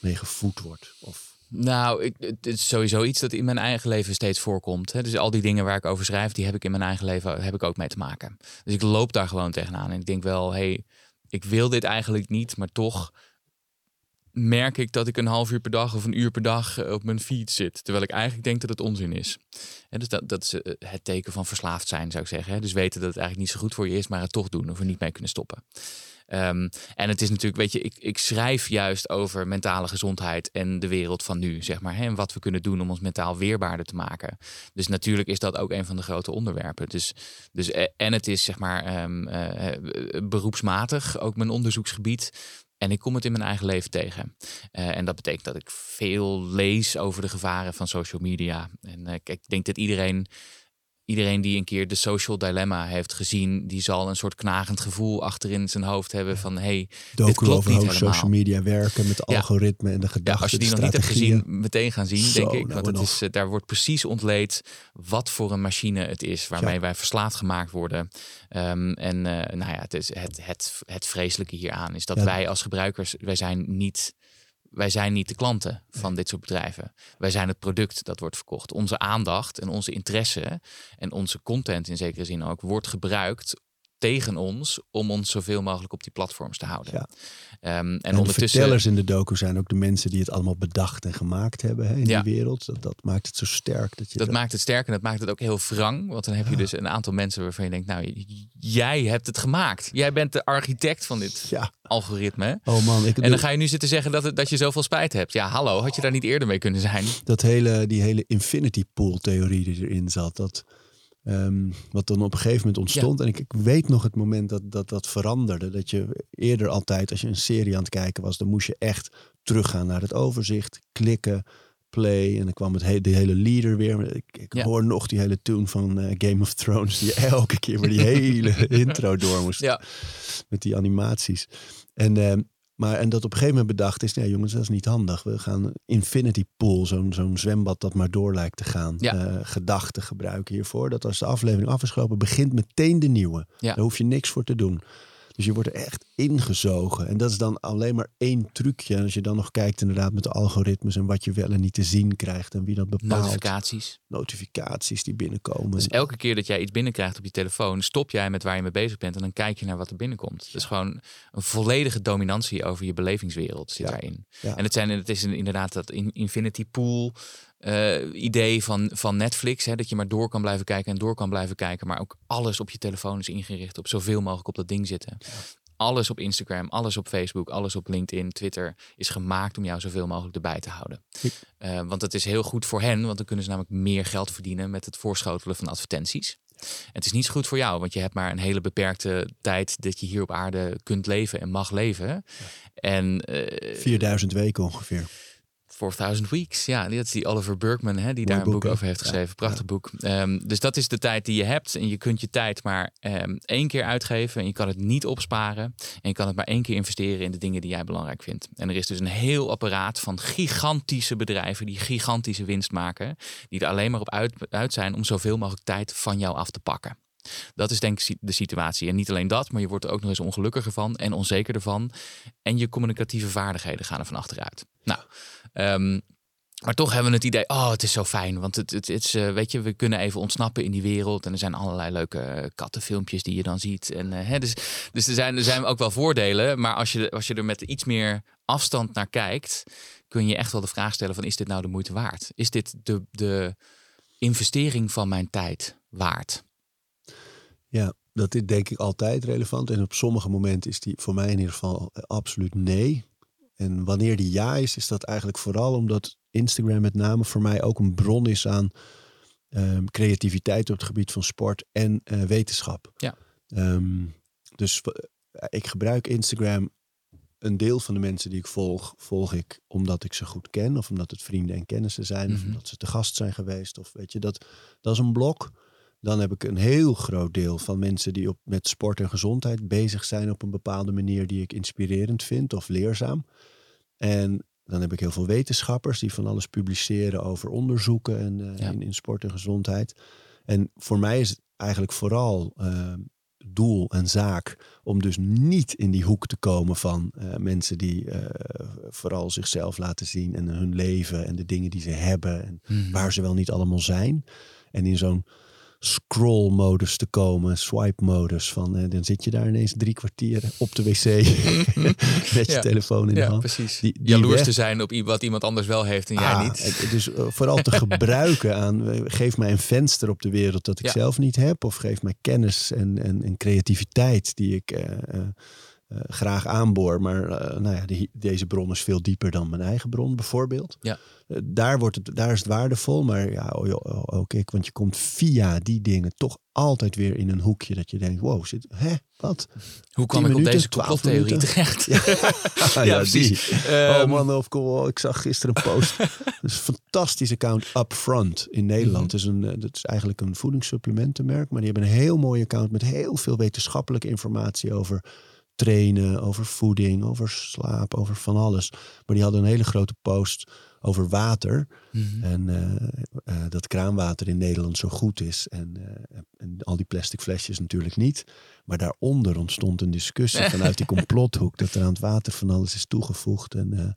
mee gevoed wordt. Of, Nou, ik, het is sowieso iets dat in mijn eigen leven steeds voorkomt. Hè. Dus al die dingen waar ik over schrijf, die heb ik in mijn eigen leven heb ik ook mee te maken. Dus ik loop daar gewoon tegenaan. En ik denk wel, hey, ik wil dit eigenlijk niet, maar toch merk ik dat ik een half uur per dag of een uur per dag eh, op mijn feed zit. Terwijl ik eigenlijk denk dat het onzin is. En dus dat, dat is eh, het teken van verslaafd zijn, zou ik zeggen. Dus weten dat het eigenlijk niet zo goed voor je is, maar het toch doen of er niet mee kunnen stoppen. Ehm, en het is natuurlijk, weet je, ik, ik schrijf juist over mentale gezondheid en de wereld van nu, zeg maar. Hè, en wat we kunnen doen om ons mentaal weerbaarder te maken. Dus natuurlijk is dat ook een van de grote onderwerpen. Dus, dus eh, en het is, zeg maar, ehm, eh, eh, beroepsmatig ook mijn onderzoeksgebied. En ik kom het in mijn eigen leven tegen. En dat betekent dat ik veel lees over de gevaren van social media. En kijk, ik denk dat iedereen iedereen die een keer de social dilemma heeft gezien, die zal een soort knagend gevoel achterin zijn hoofd hebben van hey, docu klopt over niet hoe helemaal. social media werken met Ja. algoritme en de ja, gedachten, als je die nog niet hebt gezien, meteen gaan zien, Zo, denk ik. nou Want het is, eh, daar wordt precies ontleed wat voor een machine het is waarmee Ja. wij verslaafd gemaakt worden. Ehm, en eh, nou ja, het, is het, het, het vreselijke hieraan is dat Ja. wij als gebruikers, wij zijn niet wij zijn niet de klanten van dit soort bedrijven. Wij zijn het product dat wordt verkocht. Onze aandacht en onze interesse en onze content in zekere zin ook wordt gebruikt tegen ons om ons zoveel mogelijk op die platforms te houden. Ja. Ehm, en, En de ondertussen. vertellers in de docu zijn ook de mensen die het allemaal bedacht en gemaakt hebben hè, in Ja. die wereld. Dat, dat maakt het zo sterk. Dat je Dat maakt het sterk en dat maakt het ook heel wrang. Want dan heb je dus een aantal mensen waarvan je denkt, nou, jij hebt het gemaakt. Jij bent de architect van dit Ja, algoritme. oh man. Ik, En dan ga je nu zitten zeggen dat, het, dat je zoveel spijt hebt. Ja, hallo, had je daar niet eerder mee kunnen zijn? dat hele, die hele infinity pool theorie die erin zat. Dat, ehm, wat dan op een gegeven moment ontstond. En ik, ik weet nog het moment dat, dat dat veranderde. Dat je eerder altijd, als je een serie aan het kijken was, dan moest je echt teruggaan naar het overzicht, klikken, play. En dan kwam het he de hele leader weer. Ik, ik Ja. hoor nog die hele tune van eh, Game of Thrones. Die elke keer weer die hele intro door moest. Ja. Met die animaties. En, ehm, maar, en dat op een gegeven moment bedacht is, nee jongens, dat is niet handig. We gaan infinity pool, zo'n zo'n zwembad dat maar door lijkt te gaan. Ja. eh, gedachten gebruiken hiervoor. Dat als de aflevering af is gelopen, begint meteen de nieuwe. Ja. Daar hoef je niks voor te doen. Dus je wordt er echt ingezogen. En dat is dan alleen maar één trucje. En als je dan nog kijkt inderdaad met de algoritmes en wat je wel en niet te zien krijgt en wie dat bepaalt. Notificaties. Notificaties die binnenkomen. Dus elke keer dat jij iets binnenkrijgt op je telefoon, stop jij met waar je mee bezig bent en dan kijk je naar wat er binnenkomt. Dat is gewoon een volledige dominantie over je belevingswereld zit Ja. daarin. Ja. En het, zijn, het is inderdaad dat in- infinity pool eh, idee van, van Netflix. Hè, dat je maar door kan blijven kijken en door kan blijven kijken. Maar ook alles op je telefoon is ingericht op zoveel mogelijk op dat ding zitten. alles op Instagram, alles op Facebook, alles op LinkedIn, Twitter is gemaakt om jou zoveel mogelijk erbij te houden. Uh, want het is heel goed voor hen, want dan kunnen ze namelijk meer geld verdienen met het voorschotelen van advertenties. Het is niet zo goed voor jou, want je hebt maar een hele beperkte tijd dat je hier op aarde kunt leven en mag leven. En, uh, 4000 weken ongeveer. 4000 Weeks. Ja, dat is die Oliver Burkman, hè, die daar een boek, over heeft geschreven. Prachtig boek. Um, dus dat is de tijd die je hebt. En je kunt je tijd maar um, één keer uitgeven. En je kan het niet opsparen. En je kan het maar één keer investeren in de dingen die jij belangrijk vindt. En er is dus een heel apparaat van gigantische bedrijven die gigantische winst maken. Die er alleen maar op uit, uit zijn om zoveel mogelijk tijd van jou af te pakken. Dat is denk ik de situatie. En niet alleen dat, maar je wordt er ook nog eens ongelukkiger van en onzeker ervan. En je communicatieve vaardigheden gaan er van achteruit. Nou, um, maar toch hebben we het idee, oh, het is zo fijn. Want het, het, het is, uh, weet je, we kunnen even ontsnappen in die wereld. En er zijn allerlei leuke kattenfilmpjes die je dan ziet. En, uh, hè, dus dus er, zijn, er zijn ook wel voordelen. Maar als je, als je er met iets meer afstand naar kijkt, kun je echt wel de vraag stellen van, is dit nou de moeite waard? Is dit de, de investering van mijn tijd waard? Ja, dat is denk ik altijd relevant. En op sommige momenten is die voor mij in ieder geval absoluut nee. En wanneer die ja is, is dat eigenlijk vooral omdat Instagram met name voor mij ook een bron is aan um, creativiteit op het gebied van sport en uh, wetenschap. Ja. Um, dus ik gebruik Instagram. Een deel van de mensen die ik volg, volg ik omdat ik ze goed ken. Of omdat het vrienden en kennissen zijn. Mm -hmm. Of mhm. omdat ze te gast zijn geweest. Of weet je, dat, dat is een blok. Dan heb ik een heel groot deel van mensen die op, met sport en gezondheid bezig zijn op een bepaalde manier die ik inspirerend vind of leerzaam. En dan heb ik heel veel wetenschappers die van alles publiceren over onderzoeken en, uh, in, in, sport en gezondheid. En voor mij is het eigenlijk vooral uh, doel en zaak om dus niet in die hoek te komen van uh, mensen die vooral zichzelf laten zien en hun leven en de dingen die ze hebben en mm -hmm. waar ze wel niet allemaal zijn. En in zo'n scroll-modus te komen, swipe-modus. Van, uh, dan zit je daar ineens drie kwartier op de wc met je ja. telefoon in ja, de hand. precies. Die, die Jaloers weg... te zijn op wat iemand anders wel heeft en ah, jij niet. Dus uh, vooral te gebruiken aan, uh, geef mij een venster op de wereld dat ik ja. zelf niet heb. Of geef mij kennis en, en, en creativiteit die ik uh, graag aanboor. Maar uh, nou ja, die, deze bron is veel dieper dan mijn eigen bron, bijvoorbeeld. Ja. Uh, daar, wordt het, daar is het waardevol. Maar ja, ook ik, want je komt via die dingen toch altijd weer in een hoekje dat je denkt: wow, zit, hè, wat? Hoe kwam ik minuten, op deze complottheorie terecht? Ja, ja, ja precies. Oh man, of, oh, ik zag gisteren een post. dat is een fantastisch account Upfront in Nederland. Mm -hmm. dat, is een, dat is eigenlijk een voedingssupplementenmerk. Maar die hebben een heel mooi account met heel veel wetenschappelijke informatie over trainen, over voeding, over slaap, over van alles. Maar die hadden een hele grote post over water. Mm -hmm. En uh, uh, dat kraanwater in Nederland zo goed is. En, uh, en, al die plastic flesjes natuurlijk niet. Maar daaronder ontstond een discussie vanuit die complothoek. Dat er aan het water van alles is toegevoegd. En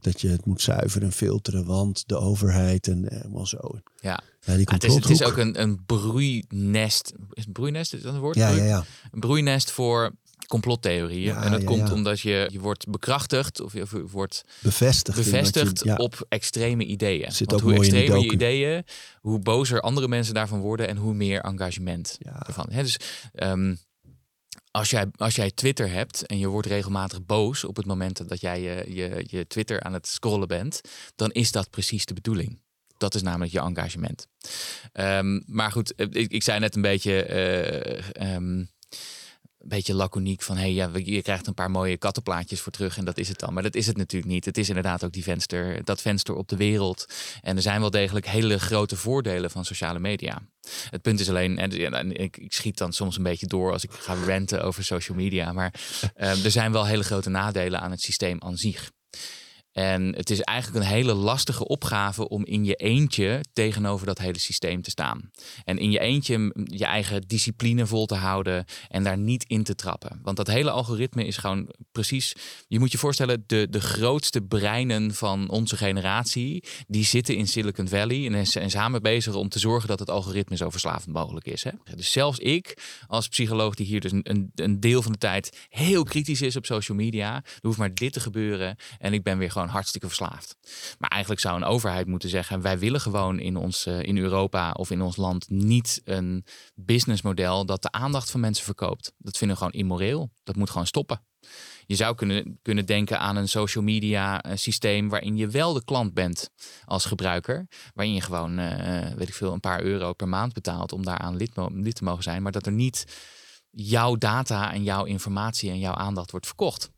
dat je het moet zuiveren en filteren. Want de overheid en helemaal zo. Ja, ja die ah, het, is, het is ook een, een broeinest. Is het broeinest is dat een woord? Ja, ja, ja. Een broeinest voor complottheorieën. Ja, en dat ja, komt ja. omdat je, je wordt bekrachtigd of je wordt bevestigd, bevestigd je, op extreme ideeën. Zit Want hoe extremer je ideeën, hoe bozer andere mensen daarvan worden en hoe meer engagement ervan. He, dus um, als jij, als jij Twitter hebt en je wordt regelmatig boos op het moment dat jij je, je, je Twitter aan het scrollen bent, dan is dat precies de bedoeling. Dat is namelijk je engagement. Um, maar goed, ik, ik, zei net een beetje. Uh, um, een beetje laconiek van hey, ja, je krijgt een paar mooie kattenplaatjes voor terug en dat is het dan. Maar dat is het natuurlijk niet. Het is inderdaad ook die venster, dat venster op de wereld. En er zijn wel degelijk hele grote voordelen van sociale media. Het punt is alleen, en ik, ik schiet dan soms een beetje door als ik ga ranten over social media, maar uh, er zijn wel hele grote nadelen aan het systeem aan zich. En het is eigenlijk een hele lastige opgave om in je eentje tegenover dat hele systeem te staan. En in je eentje je eigen discipline vol te houden en daar niet in te trappen. Want dat hele algoritme is gewoon precies. Je moet je voorstellen, de, de grootste breinen van onze generatie, die zitten in Silicon Valley en zijn samen bezig om te zorgen dat het algoritme zo verslavend mogelijk is. Hè? Dus zelfs ik, als psycholoog die hier dus een, een deel van de tijd heel kritisch is op social media, er hoeft maar dit te gebeuren en ik ben weer gewoon gewoon hartstikke verslaafd. Maar eigenlijk zou een overheid moeten zeggen: wij willen gewoon in, ons, eh, in Europa of in ons land niet een businessmodel dat de aandacht van mensen verkoopt. Dat vinden we gewoon immoreel. Dat moet gewoon stoppen. Je zou kunnen, kunnen denken aan een social media eh, systeem waarin je wel de klant bent als gebruiker. Waarin je gewoon, eh, weet ik veel, een paar euro per maand betaalt om daaraan lid, lid te mogen zijn. Maar dat er niet jouw data en jouw informatie en jouw aandacht wordt verkocht.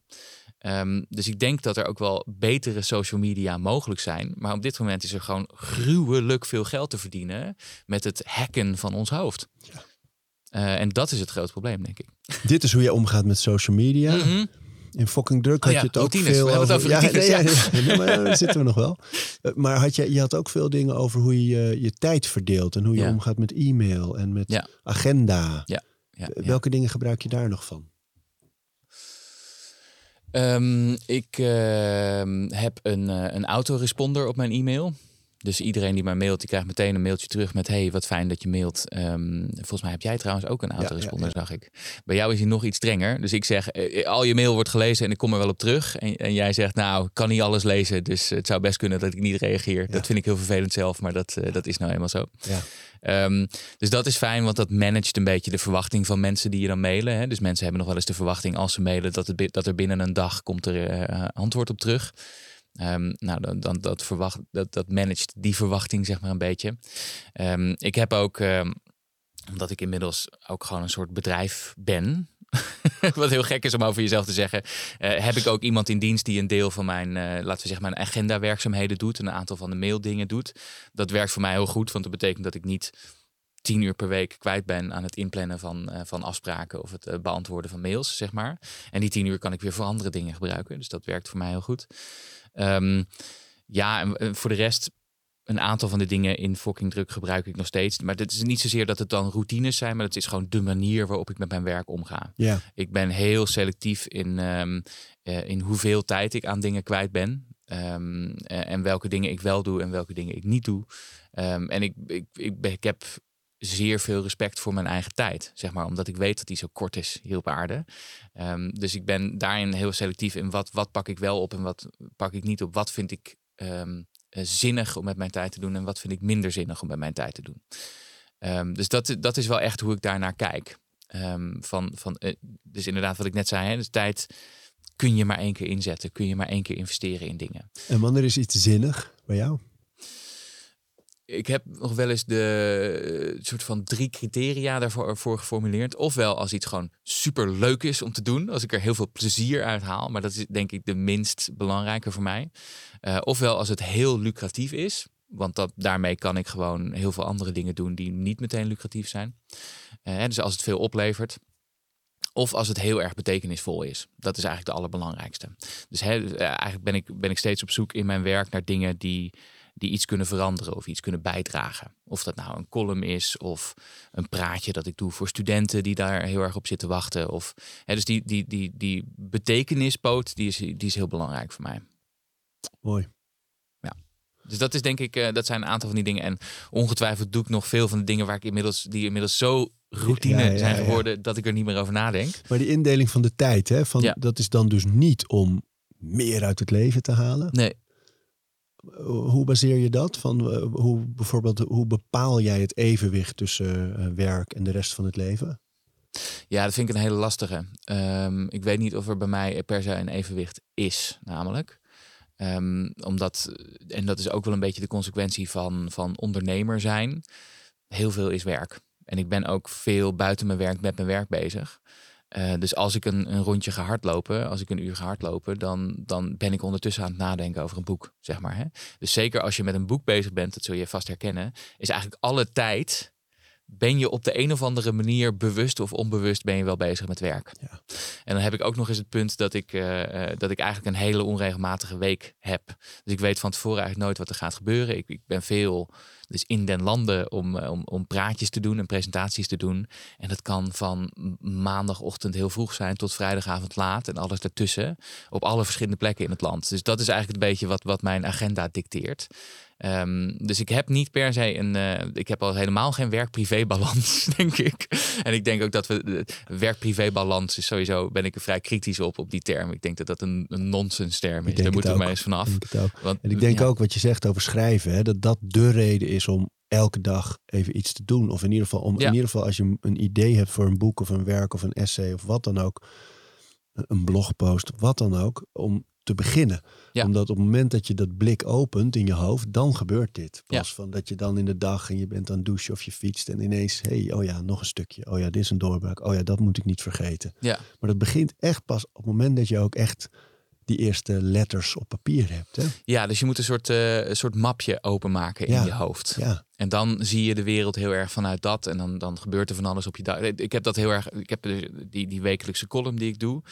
Ehm, dus ik denk dat er ook wel betere social media mogelijk zijn. Maar op dit moment is er gewoon gruwelijk veel geld te verdienen met het hacken van ons hoofd. Ja. Uh, en dat is het grote probleem, denk ik. Dit is hoe je omgaat met social media. Mm In fucking druk had oh ja, je het ook routines. veel over. over ja, nee, ja, ja, maar daar zitten we nog wel. Eh, maar had je, je had ook veel dingen over hoe je je tijd verdeelt en hoe je omgaat met e-mail en met agenda. Ja. Eh, welke dingen gebruik je daar nog van? Um, ik uh, heb een, uh, een autoresponder op mijn e-mail. Dus iedereen die mij mailt, die krijgt meteen een mailtje terug met... hey, wat fijn dat je mailt. Um, volgens mij heb jij trouwens ook een autoresponder, ja, zag ik. Bij jou is hij nog iets strenger. Dus ik zeg, eh, al je mail wordt gelezen en ik kom er wel op terug. En, en jij zegt, nou, ik kan niet alles lezen. Dus het zou best kunnen dat ik niet reageer. Dat vind ik heel vervelend zelf, maar dat, uh, dat is nou eenmaal zo. Um, dus dat is fijn, want dat managt een beetje de verwachting van mensen die je dan mailen. Hè. Dus mensen hebben nog wel eens de verwachting als ze mailen... dat, het, dat er binnen een dag komt er uh, antwoord op terug Um, nou, dan, dan, dat, verwacht, dat, dat managt die verwachting zeg maar een beetje. Um, ik heb ook, omdat ik inmiddels ook gewoon een soort bedrijf ben, wat heel gek is om over jezelf te zeggen, uh, heb ik ook iemand in dienst die een deel van mijn, uh, laten we zeggen, mijn agenda werkzaamheden doet, een aantal van de maildingen doet. Dat werkt voor mij heel goed, want dat betekent dat ik niet tien uur per week kwijt ben aan het inplannen van, uh, van afspraken of het beantwoorden van mails, zeg maar. En die tien uur kan ik weer voor andere dingen gebruiken. Dus dat werkt voor mij heel goed. Um, ja, en voor de rest, een aantal van de dingen in fucking druk gebruik ik nog steeds. Maar het is niet zozeer dat het dan routines zijn, maar het is gewoon de manier waarop ik met mijn werk omga. Ja. Ik ben heel selectief in, um, uh, in hoeveel tijd ik aan dingen kwijt ben. Um, en welke dingen ik wel doe en welke dingen ik niet doe. Um, en ik, ik, ik, ik heb zeer veel respect voor mijn eigen tijd. Zeg maar, omdat ik weet dat die zo kort is hier op aarde. Um, dus ik ben daarin heel selectief in wat, wat pak ik wel op en wat pak ik niet op. Wat vind ik um, zinnig om met mijn tijd te doen en wat vind ik minder zinnig om met mijn tijd te doen. Um, dus dat, dat is wel echt hoe ik daarnaar kijk. van, van, uh, dus inderdaad, wat ik net zei, hè, dus tijd kun je maar één keer inzetten, kun je maar één keer investeren in dingen. En wanneer is iets zinnig bij jou? Ik heb nog wel eens de eh, soort van drie criteria daarvoor voor geformuleerd. Ofwel als iets gewoon super leuk is om te doen, als ik er heel veel plezier uit haal, maar dat is denk ik de minst belangrijke voor mij. Uh, ofwel als het heel lucratief is, want dat, daarmee kan ik gewoon heel veel andere dingen doen die niet meteen lucratief zijn. Uh, dus als het veel oplevert. Of als het heel erg betekenisvol is. Dat is eigenlijk de allerbelangrijkste. Dus eigenlijk ben ik, ben ik steeds op zoek in mijn werk naar dingen die die iets kunnen veranderen of iets kunnen bijdragen. Of dat nou een column is of een praatje dat ik doe voor studenten die daar heel erg op zitten wachten. Of, hè, dus die, die, die, die betekenispoot die is, die is heel belangrijk voor mij. Mooi. Ja. Dus dat is denk ik, uh, dat zijn een aantal van die dingen. En ongetwijfeld doe ik nog veel van de dingen waar ik inmiddels, die inmiddels zo routine ja, ja, zijn geworden dat ik er niet meer over nadenk. Maar die indeling van de tijd, hè, van, dat is dan dus niet om meer uit het leven te halen. Nee. Hoe baseer je dat? Van, eh, hoe, bijvoorbeeld, hoe bepaal jij het evenwicht tussen uh, werk en de rest van het leven? Ja, dat vind ik een hele lastige. Um, ik weet niet of er bij mij per se een evenwicht is, namelijk. Um, omdat, en dat is ook wel een beetje de consequentie van, van ondernemer zijn. Heel veel is werk. En ik ben ook veel buiten mijn werk met mijn werk bezig. Uh, dus als ik een, een, rondje ga hardlopen, als ik een uur ga hardlopen, dan, dan ben ik ondertussen aan het nadenken over een boek, zeg maar. Hè? Dus zeker als je met een boek bezig bent, dat zul je vast herkennen, is eigenlijk alle tijd ben je op de een of andere manier bewust of onbewust ben je wel bezig met werk. Ja. En dan heb ik ook nog eens het punt dat ik, uh, dat ik eigenlijk een hele onregelmatige week heb. Dus ik weet van tevoren eigenlijk nooit wat er gaat gebeuren. Ik, ik ben veel dus in den landen om, om, om praatjes te doen en presentaties te doen. En dat kan van maandagochtend heel vroeg zijn tot vrijdagavond laat en alles daartussen. Op alle verschillende plekken in het land. Dus dat is eigenlijk een beetje wat, wat mijn agenda dicteert. Ehm, dus ik heb niet per se een. eh, ik heb al helemaal geen werk-privé-balans, denk ik. En ik denk ook dat we. de Werk-privé-balans is sowieso. Ben ik er vrij kritisch op, op die term. Ik denk dat dat een, een nonsens-term is. Daar moeten we maar eens vanaf. Ik. Want, En ik denk ja, ook wat je zegt over schrijven, hè, dat dat de reden is om elke dag even iets te doen. Of in ieder geval, om, Ja. in ieder geval als je een idee hebt voor een boek of een werk of een essay of wat dan ook, een blogpost, wat dan ook, om te beginnen. Ja. Omdat op het moment dat je dat blik opent in je hoofd, dan gebeurt dit. Ja. Pas van dat je dan in de dag en je bent aan het douchen of je fietst en ineens, hey, oh ja, nog een stukje. Oh ja, dit is een doorbraak. Oh ja, dat moet ik niet vergeten. Ja. Maar dat begint echt pas op het moment dat je ook echt die eerste letters op papier hebt. Hè? ja, dus je moet een soort, eh, een soort mapje openmaken Ja. in je hoofd. Ja, En dan zie je de wereld heel erg vanuit dat. En dan, dan gebeurt er van alles op je dag. Ik heb dat heel erg. Ik heb dus die, die wekelijkse column die ik doe.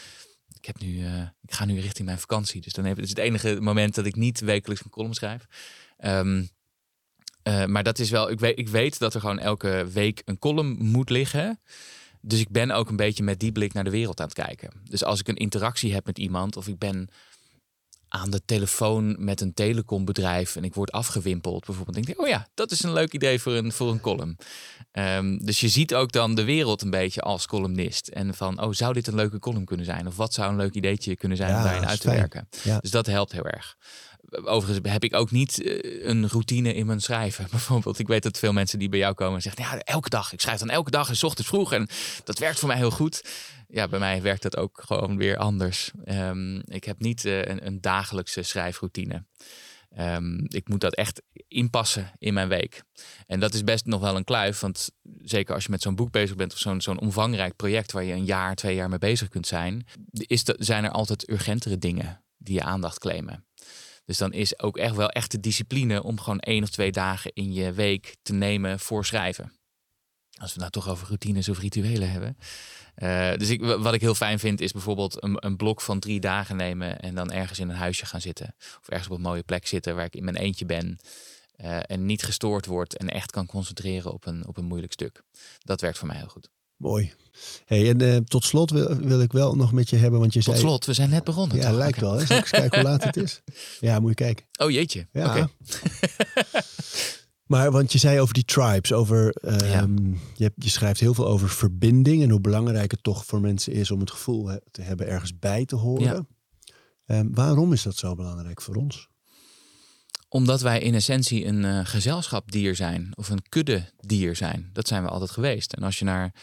Ik, heb nu, eh, ik ga nu richting mijn vakantie. Dus dan heb, het is het enige moment dat ik niet wekelijks een column schrijf. Ehm, eh, maar dat is wel. Ik weet, ik weet dat er gewoon elke week een column moet liggen. Dus ik ben ook een beetje met die blik naar de wereld aan het kijken. Dus als ik een interactie heb met iemand of ik ben aan de telefoon met een telecombedrijf en ik word afgewimpeld, bijvoorbeeld, denk ik, oh ja, dat is een leuk idee voor een, voor een column. Ehm, dus je ziet ook dan de wereld een beetje als columnist. En van, oh, zou dit een leuke column kunnen zijn? Of wat zou een leuk ideetje kunnen zijn om daarin uit te fijn. werken? Ja. Dus dat helpt heel erg. Overigens heb ik ook niet eh, een routine in mijn schrijven. Bijvoorbeeld, ik weet dat veel mensen die bij jou komen en zeggen, ja, elke dag. Ik schrijf dan elke dag en 's ochtends vroeg en dat werkt voor mij heel goed. Ja, bij mij werkt dat ook gewoon weer anders. Ehm, ik heb niet eh, een, een dagelijkse schrijfroutine. Ehm, ik moet dat echt inpassen in mijn week. En dat is best nog wel een kluif. Want zeker als je met zo'n boek bezig bent of zo'n zo'n omvangrijk project waar je een jaar, twee jaar mee bezig kunt zijn, is dat, zijn er altijd urgentere dingen die je aandacht claimen. Dus dan is ook echt wel echt de discipline om gewoon één of twee dagen in je week te nemen voor schrijven. Als we het nou toch over routines of rituelen hebben. Eh, dus ik, wat ik heel fijn vind is bijvoorbeeld een, een blok van drie dagen nemen en dan ergens in een huisje gaan zitten. Of ergens op een mooie plek zitten waar ik in mijn eentje ben. eh, en niet gestoord word en echt kan concentreren op een, op een moeilijk stuk. Dat werkt voor mij heel goed. Mooi. Hey, en eh, tot slot wil, wil ik wel nog met je hebben, want je Tot zei... slot, we zijn net begonnen. Ja, toch? lijkt wel. Hè? Zal ik eens kijken hoe laat het is? Ja, moet je kijken. Oh jeetje. Ja. Maar want je zei over die tribes, over, ehm, je, je schrijft heel veel over verbinding en hoe belangrijk het toch voor mensen is om het gevoel he- te hebben ergens bij te horen. Ja. Ehm, waarom is dat zo belangrijk voor ons? Omdat wij in essentie een eh, gezelschapdier zijn of een kuddedier zijn. Dat zijn we altijd geweest. En als je naar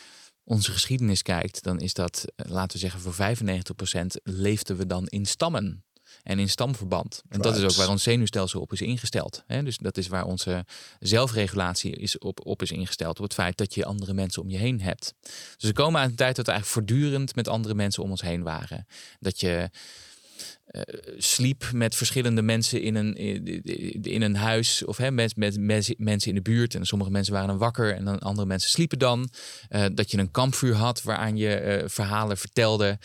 onze geschiedenis kijkt, dan is dat, eh, laten we zeggen, voor 95% leefden we dan in stammen. En in stamverband. En dat is ook waar ons zenuwstelsel op is ingesteld. Hè? Dus dat is waar onze zelfregulatie is op, op is ingesteld. Op het feit dat je andere mensen om je heen hebt. Dus we komen uit een tijd dat we eigenlijk voortdurend met andere mensen om ons heen waren. Dat je eh, sliep met verschillende mensen in een, in, een huis of hè, met, met, mensen in de buurt. En sommige mensen waren dan wakker en dan andere mensen sliepen dan. Eh, dat je een kampvuur had waaraan je eh, verhalen vertelde.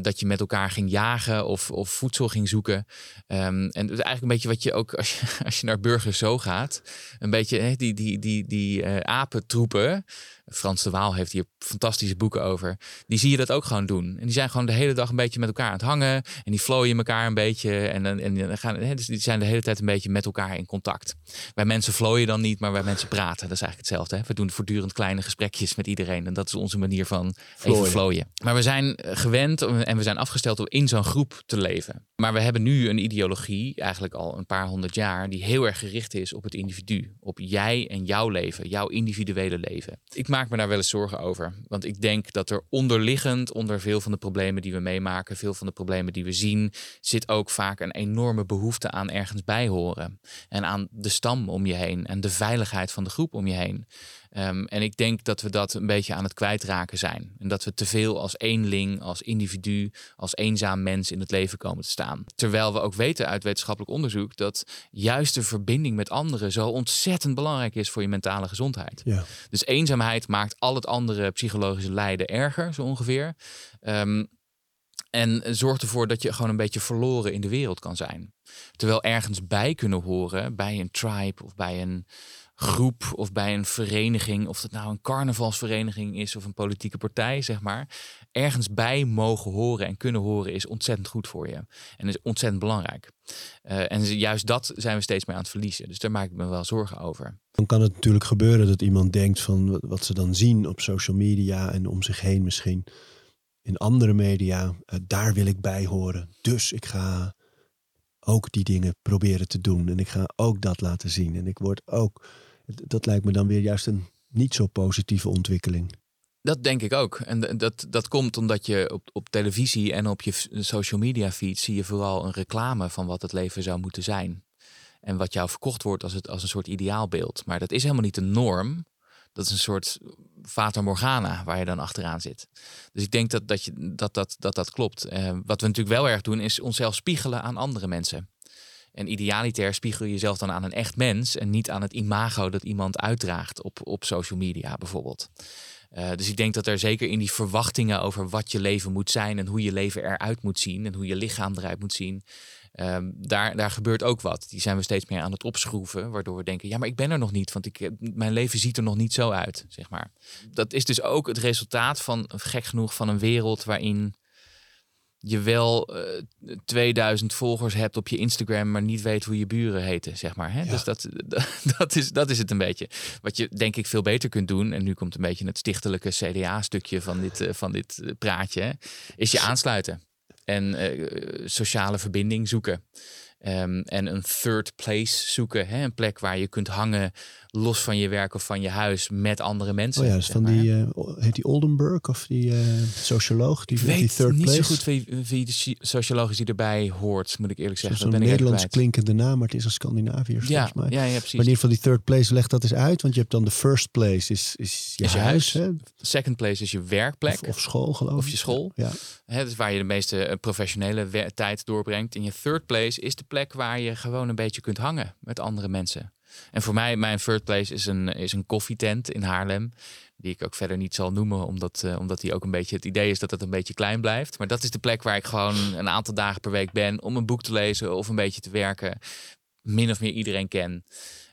Dat je met elkaar ging jagen of, of voedsel ging zoeken. Ehm, en dat is eigenlijk een beetje wat je ook als je, als je naar Burgers Zo gaat. Een beetje hè, die, die, die, die apentroepen. Frans de Waal heeft hier fantastische boeken over. Die zie je dat ook gewoon doen. En die zijn gewoon de hele dag een beetje met elkaar aan het hangen. En die flooien elkaar een beetje. En, en, dan gaan, hè, dus die zijn de hele tijd een beetje met elkaar in contact. Wij mensen flooien dan niet, maar wij mensen praten. Dat is eigenlijk hetzelfde. Hè? We doen voortdurend kleine gesprekjes met iedereen. En dat is onze manier van even Flooien. flooien. Maar we zijn eh, gewend en we zijn afgesteld om in zo'n groep te leven. Maar we hebben nu een ideologie, eigenlijk al een paar honderd jaar, die heel erg gericht is op het individu. Op jij en jouw leven, jouw individuele leven. Ik maak me daar wel eens zorgen over. Want ik denk dat er onderliggend, onder veel van de problemen die we meemaken, veel van de problemen die we zien, zit ook vaak een enorme behoefte aan ergens bij horen. En aan de stam om je heen en de veiligheid van de groep om je heen. Ehm, en ik denk dat we dat een beetje aan het kwijtraken zijn. En dat we te veel als eenling, als individu, als eenzaam mens in het leven komen te staan. Terwijl we ook weten uit wetenschappelijk onderzoek dat juist de verbinding met anderen zo ontzettend belangrijk is voor je mentale gezondheid. Ja. Dus eenzaamheid maakt al het andere psychologische lijden erger, zo ongeveer. Ehm, En zorg ervoor dat je gewoon een beetje verloren in de wereld kan zijn. Terwijl ergens bij kunnen horen, bij een tribe of bij een groep of bij een vereniging, of dat nou een carnavalsvereniging is of een politieke partij, zeg maar, ergens bij mogen horen en kunnen horen is ontzettend goed voor je. En is ontzettend belangrijk. Uh, en juist dat zijn we steeds meer aan het verliezen. Dus daar maak ik me wel zorgen over. Dan kan het natuurlijk gebeuren dat iemand denkt van wat ze dan zien op social media en om zich heen misschien in andere media, uh, daar wil ik bij horen. Dus ik ga ook die dingen proberen te doen. En ik ga ook dat laten zien. En ik word ook. Dat lijkt me dan weer juist een niet zo positieve ontwikkeling. Dat denk ik ook. En dat, dat komt omdat je op, op televisie en op je social media feed zie je vooral een reclame van wat het leven zou moeten zijn. En wat jou verkocht wordt als, het, als een soort ideaalbeeld. Maar dat is helemaal niet de norm. Dat is een soort Fata Morgana waar je dan achteraan zit. Dus ik denk dat dat, je, dat, dat, dat, dat klopt. Uh, wat we natuurlijk wel erg doen, is onszelf spiegelen aan andere mensen. En idealitair spiegel je jezelf dan aan een echt mens en niet aan het imago dat iemand uitdraagt op, op social media bijvoorbeeld. Uh, dus ik denk dat er zeker in die verwachtingen over wat je leven moet zijn en hoe je leven eruit moet zien en hoe je lichaam eruit moet zien, Um, daar, daar gebeurt ook wat. Die zijn we steeds meer aan het opschroeven, waardoor we denken: ja, maar ik ben er nog niet, want ik, mijn leven ziet er nog niet zo uit, zeg maar. Dat is dus ook het resultaat van, gek genoeg, van een wereld waarin je wel uh, eh, 2000 volgers hebt op je Instagram, maar niet weet hoe je buren heten, zeg maar. Hè? Dus dat, dat, is, dat is het een beetje. Wat je denk ik veel beter kunt doen, en nu komt een beetje het stichtelijke CDA-stukje van dit, uh, van dit praatje, is je aansluiten en uh, sociale verbinding zoeken. Um, en een third place zoeken. Hè? Een plek waar je kunt hangen los van je werk of van je huis met andere mensen. Oh ja, dus van die, uh, heet die Oldenburg of die uh, socioloog? Die, ik weet die third niet place? zo goed wie, wie de socioloog is die erbij hoort, moet ik eerlijk zeggen. Zo'n Nederlands klinkende naam, maar het is een Scandinaviër ja, volgens mij. Ja, ja, precies. Maar in ieder geval die third place, leg dat eens uit. Want je hebt dan de first place, is, is je, is je huis. huis. Hè? Second place is je werkplek. Of, of school geloof ik. Of je school. Ja. Hè, dus waar je de meeste professionele tijd doorbrengt. En je third place is de plek waar je gewoon een beetje kunt hangen met andere mensen. En voor mij, mijn third place is een, is een koffietent in Haarlem. Die ik ook verder niet zal noemen, omdat, uh, omdat die ook een beetje het idee is dat het een beetje klein blijft. Maar dat is de plek waar ik gewoon een aantal dagen per week ben om een boek te lezen of een beetje te werken. Min of meer iedereen ken.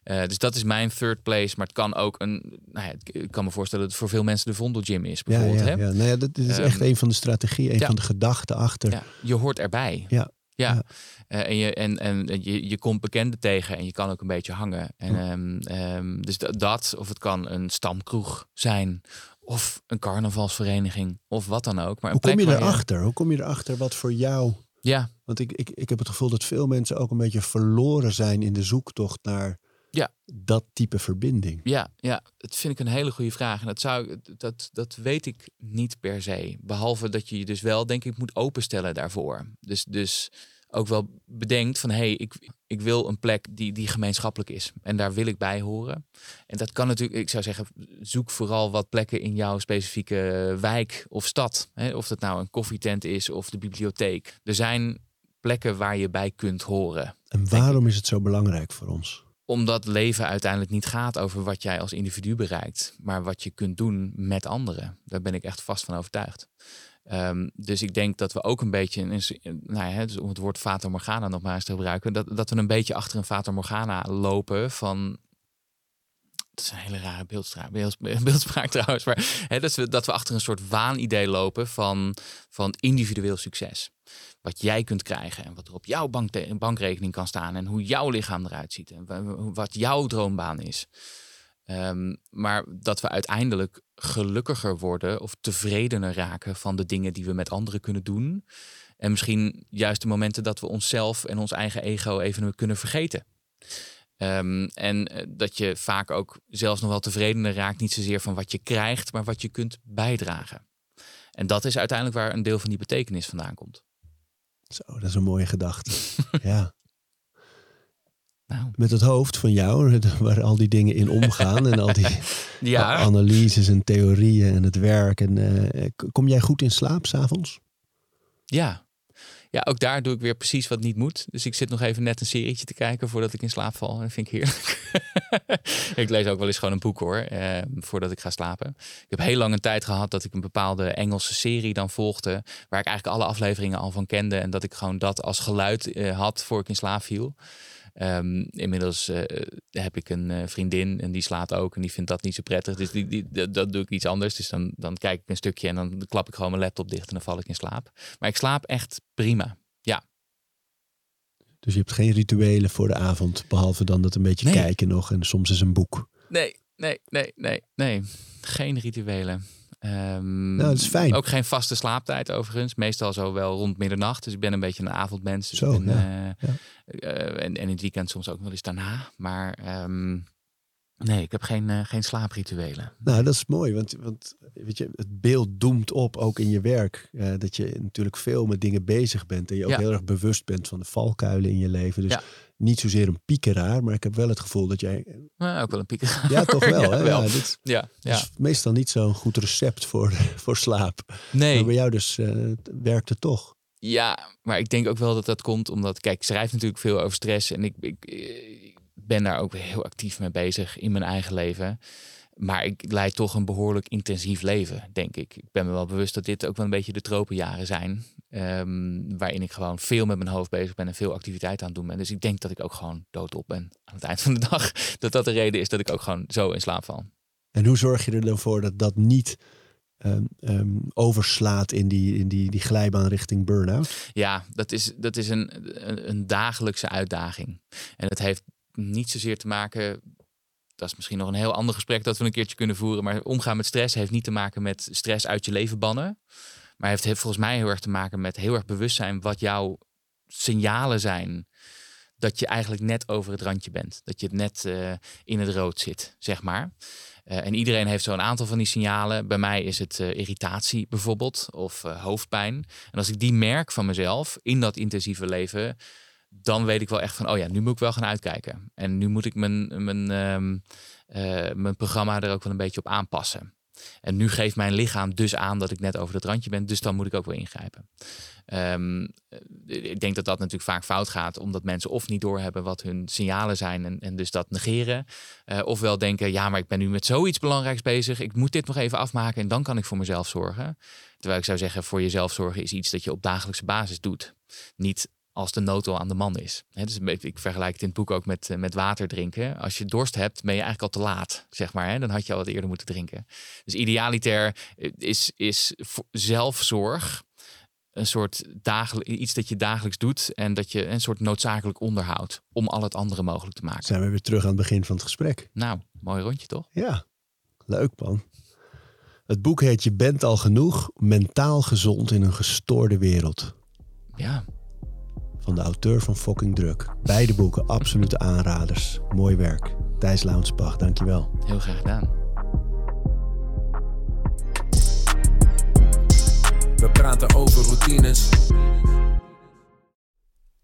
Uh, dus dat is mijn third place. Maar het kan ook een. Nou ja, ik kan me voorstellen dat het voor veel mensen de Vondelgym is. Bijvoorbeeld, ja, ja, hè? ja. Nou ja, dat is echt Um, een van de strategieën, een van de gedachten achter. Je hoort erbij. Ja. Ja, Ja. Eh, en, je, en, en je, je komt bekenden tegen en je kan ook een beetje hangen. En, Ja. ehm, ehm, dus da- dat, of het kan een stamkroeg zijn, of een carnavalsvereniging, of wat dan ook. Maar Hoe kom je erachter? Hoe kom je erachter wat voor jou... Ja, Want ik, ik, ik heb het gevoel dat veel mensen ook een beetje verloren zijn in de zoektocht naar Ja. dat type verbinding. ja, ja, dat vind ik een hele goede vraag. En dat, zou, dat, dat weet ik niet per se. Behalve dat je je dus wel, denk ik, moet openstellen daarvoor. Dus, dus ook wel bedenkt van, hé, hey, ik, ik wil een plek die, die gemeenschappelijk is. En daar wil ik bij horen. En dat kan natuurlijk, ik zou zeggen, zoek vooral wat plekken in jouw specifieke wijk of stad. Hè? Of dat nou een koffietent is of de bibliotheek. Er zijn plekken waar je bij kunt horen. En waarom is het zo belangrijk voor ons? Omdat leven uiteindelijk niet gaat over wat jij als individu bereikt, maar wat je kunt doen met anderen. Daar ben ik echt vast van overtuigd. Um, dus ik denk dat we ook een beetje, nou dus om het woord Fata Morgana nog maar eens te gebruiken, dat, dat we een beetje achter een Fata Morgana lopen van. Dat is een hele rare beeldspraak, beeldspraak trouwens. Maar hè, dat, we, dat we achter een soort waanidee lopen van, van individueel succes. Wat jij kunt krijgen en wat er op jouw bank, bankrekening kan staan. En hoe jouw lichaam eruit ziet. En wat jouw droombaan is. Um, maar dat we uiteindelijk gelukkiger worden of tevredener raken van de dingen die we met anderen kunnen doen. En misschien juist de momenten dat we onszelf en ons eigen ego even kunnen vergeten. Um, en dat je vaak ook zelfs nog wel tevredener raakt, niet zozeer van wat je krijgt, maar wat je kunt bijdragen. En dat is uiteindelijk waar een deel van die betekenis vandaan komt. Zo, dat is een mooie gedachte. ja. Nou. Met het hoofd van jou, waar al die dingen in omgaan en al die ja. analyses en theorieën en het werk. En, uh, kom jij goed in slaap s'avonds? Ja. Ja, ook daar doe ik weer precies wat niet moet. Dus ik zit nog even net een serietje te kijken voordat ik in slaap val. Dat vind ik heerlijk. ik lees ook wel eens gewoon een boek hoor, eh, voordat ik ga slapen. Ik heb heel lang een tijd gehad dat ik een bepaalde Engelse serie dan volgde, waar ik eigenlijk alle afleveringen al van kende en dat ik gewoon dat als geluid eh, had voor ik in slaap viel. Um, inmiddels uh, heb ik een uh, vriendin en die slaat ook en die vindt dat niet zo prettig. Dus die, die, dat, dat, doe ik iets anders. Dus dan, dan kijk ik een stukje en dan klap ik gewoon mijn laptop dicht en dan val ik in slaap. Maar ik slaap echt prima. Ja. Dus je hebt geen rituelen voor de avond, behalve dan dat een beetje Nee. kijken nog en soms is een boek. Nee, nee, nee, nee, nee. Geen rituelen. Nou, dat is fijn. Ook geen vaste slaaptijd overigens. Meestal zo wel rond middernacht. Dus ik ben een beetje een avondmens. Dus Zo, ik ben, ja, eh, eh, en, en in het weekend soms ook wel eens daarna. Maar ehm, nee, ik heb geen, eh, geen slaaprituelen. Nou, dat is mooi, want, want weet je, het beeld doemt op, ook in je werk. dat je natuurlijk veel met dingen bezig bent en je ook Ja. heel erg bewust bent van de valkuilen in je leven. Dus Ja. Niet zozeer een piekeraar, maar ik heb wel het gevoel dat jij... Maar ook wel een pieker. Ja, toch wel. Ja, hè? wel. Ja, dit Ja, ja. is meestal niet zo'n goed recept voor, voor slaap. Nee. Maar bij jou dus eh, werkt het toch. Ja, maar ik denk ook wel dat dat komt omdat, kijk, ik schrijf natuurlijk veel over stress en ik, ik, ik ben daar ook heel actief mee bezig in mijn eigen leven. Maar ik leid toch een behoorlijk intensief leven, denk ik. Ik ben me wel bewust dat dit ook wel een beetje de tropenjaren zijn. ehm, waarin ik gewoon veel met mijn hoofd bezig ben en veel activiteit aan het doen ben. Dus ik denk dat ik ook gewoon doodop ben aan het eind van de dag. Dat dat de reden is dat ik ook gewoon zo in slaap val. En hoe zorg je er dan voor dat dat niet ehm, ehm, overslaat in, die, in die, die glijbaan richting burn-out? Ja, dat is, dat is een, een, een dagelijkse uitdaging. En het heeft niet zozeer te maken. Dat is misschien nog een heel ander gesprek dat we een keertje kunnen voeren. Maar omgaan met stress heeft niet te maken met stress uit je leven bannen. Maar heeft, heeft volgens mij heel erg te maken met heel erg bewust zijn wat jouw signalen zijn. Dat je eigenlijk net over het randje bent. Dat je net eh, in het rood zit, zeg maar. Eh, en iedereen heeft zo'n aantal van die signalen. Bij mij is het eh, irritatie bijvoorbeeld of hoofdpijn. En als ik die merk van mezelf in dat intensieve leven, dan weet ik wel echt van, oh ja, nu moet ik wel gaan uitkijken. En nu moet ik mijn, mijn, ehm, eh, mijn programma er ook wel een beetje op aanpassen. En nu geeft mijn lichaam dus aan dat ik net over het randje ben, dus dan moet ik ook wel ingrijpen. Ehm, eh, ik denk dat dat natuurlijk vaak fout gaat, omdat mensen of niet doorhebben wat hun signalen zijn en, en dus dat negeren. Eh, ofwel denken, ja, maar ik ben nu met zoiets belangrijks bezig, ik moet dit nog even afmaken en dan kan ik voor mezelf zorgen. Terwijl ik zou zeggen, voor jezelf zorgen is iets dat je op dagelijkse basis doet. Niet als de nood al aan de man is. Dus ik vergelijk het in het boek ook met, eh, met water drinken. Als je dorst hebt, ben je eigenlijk al te laat, zeg maar. Dan had je al wat eerder moeten drinken. Dus idealiter eh, is, is zelfzorg een soort dagelijk, iets dat je dagelijks doet en dat je een soort noodzakelijk onderhoud om al het andere mogelijk te maken. Zijn we weer terug aan het begin van het gesprek. Nou, mooi rondje toch? Ja, leuk man. Het boek heet Je bent al genoeg, mentaal gezond in een gestoorde wereld. Ja, Van de auteur van Fucking Druk. Beide boeken absolute aanraders. Mooi werk. Thijs Launsbach, dankjewel. heel graag gedaan. We praten over routines.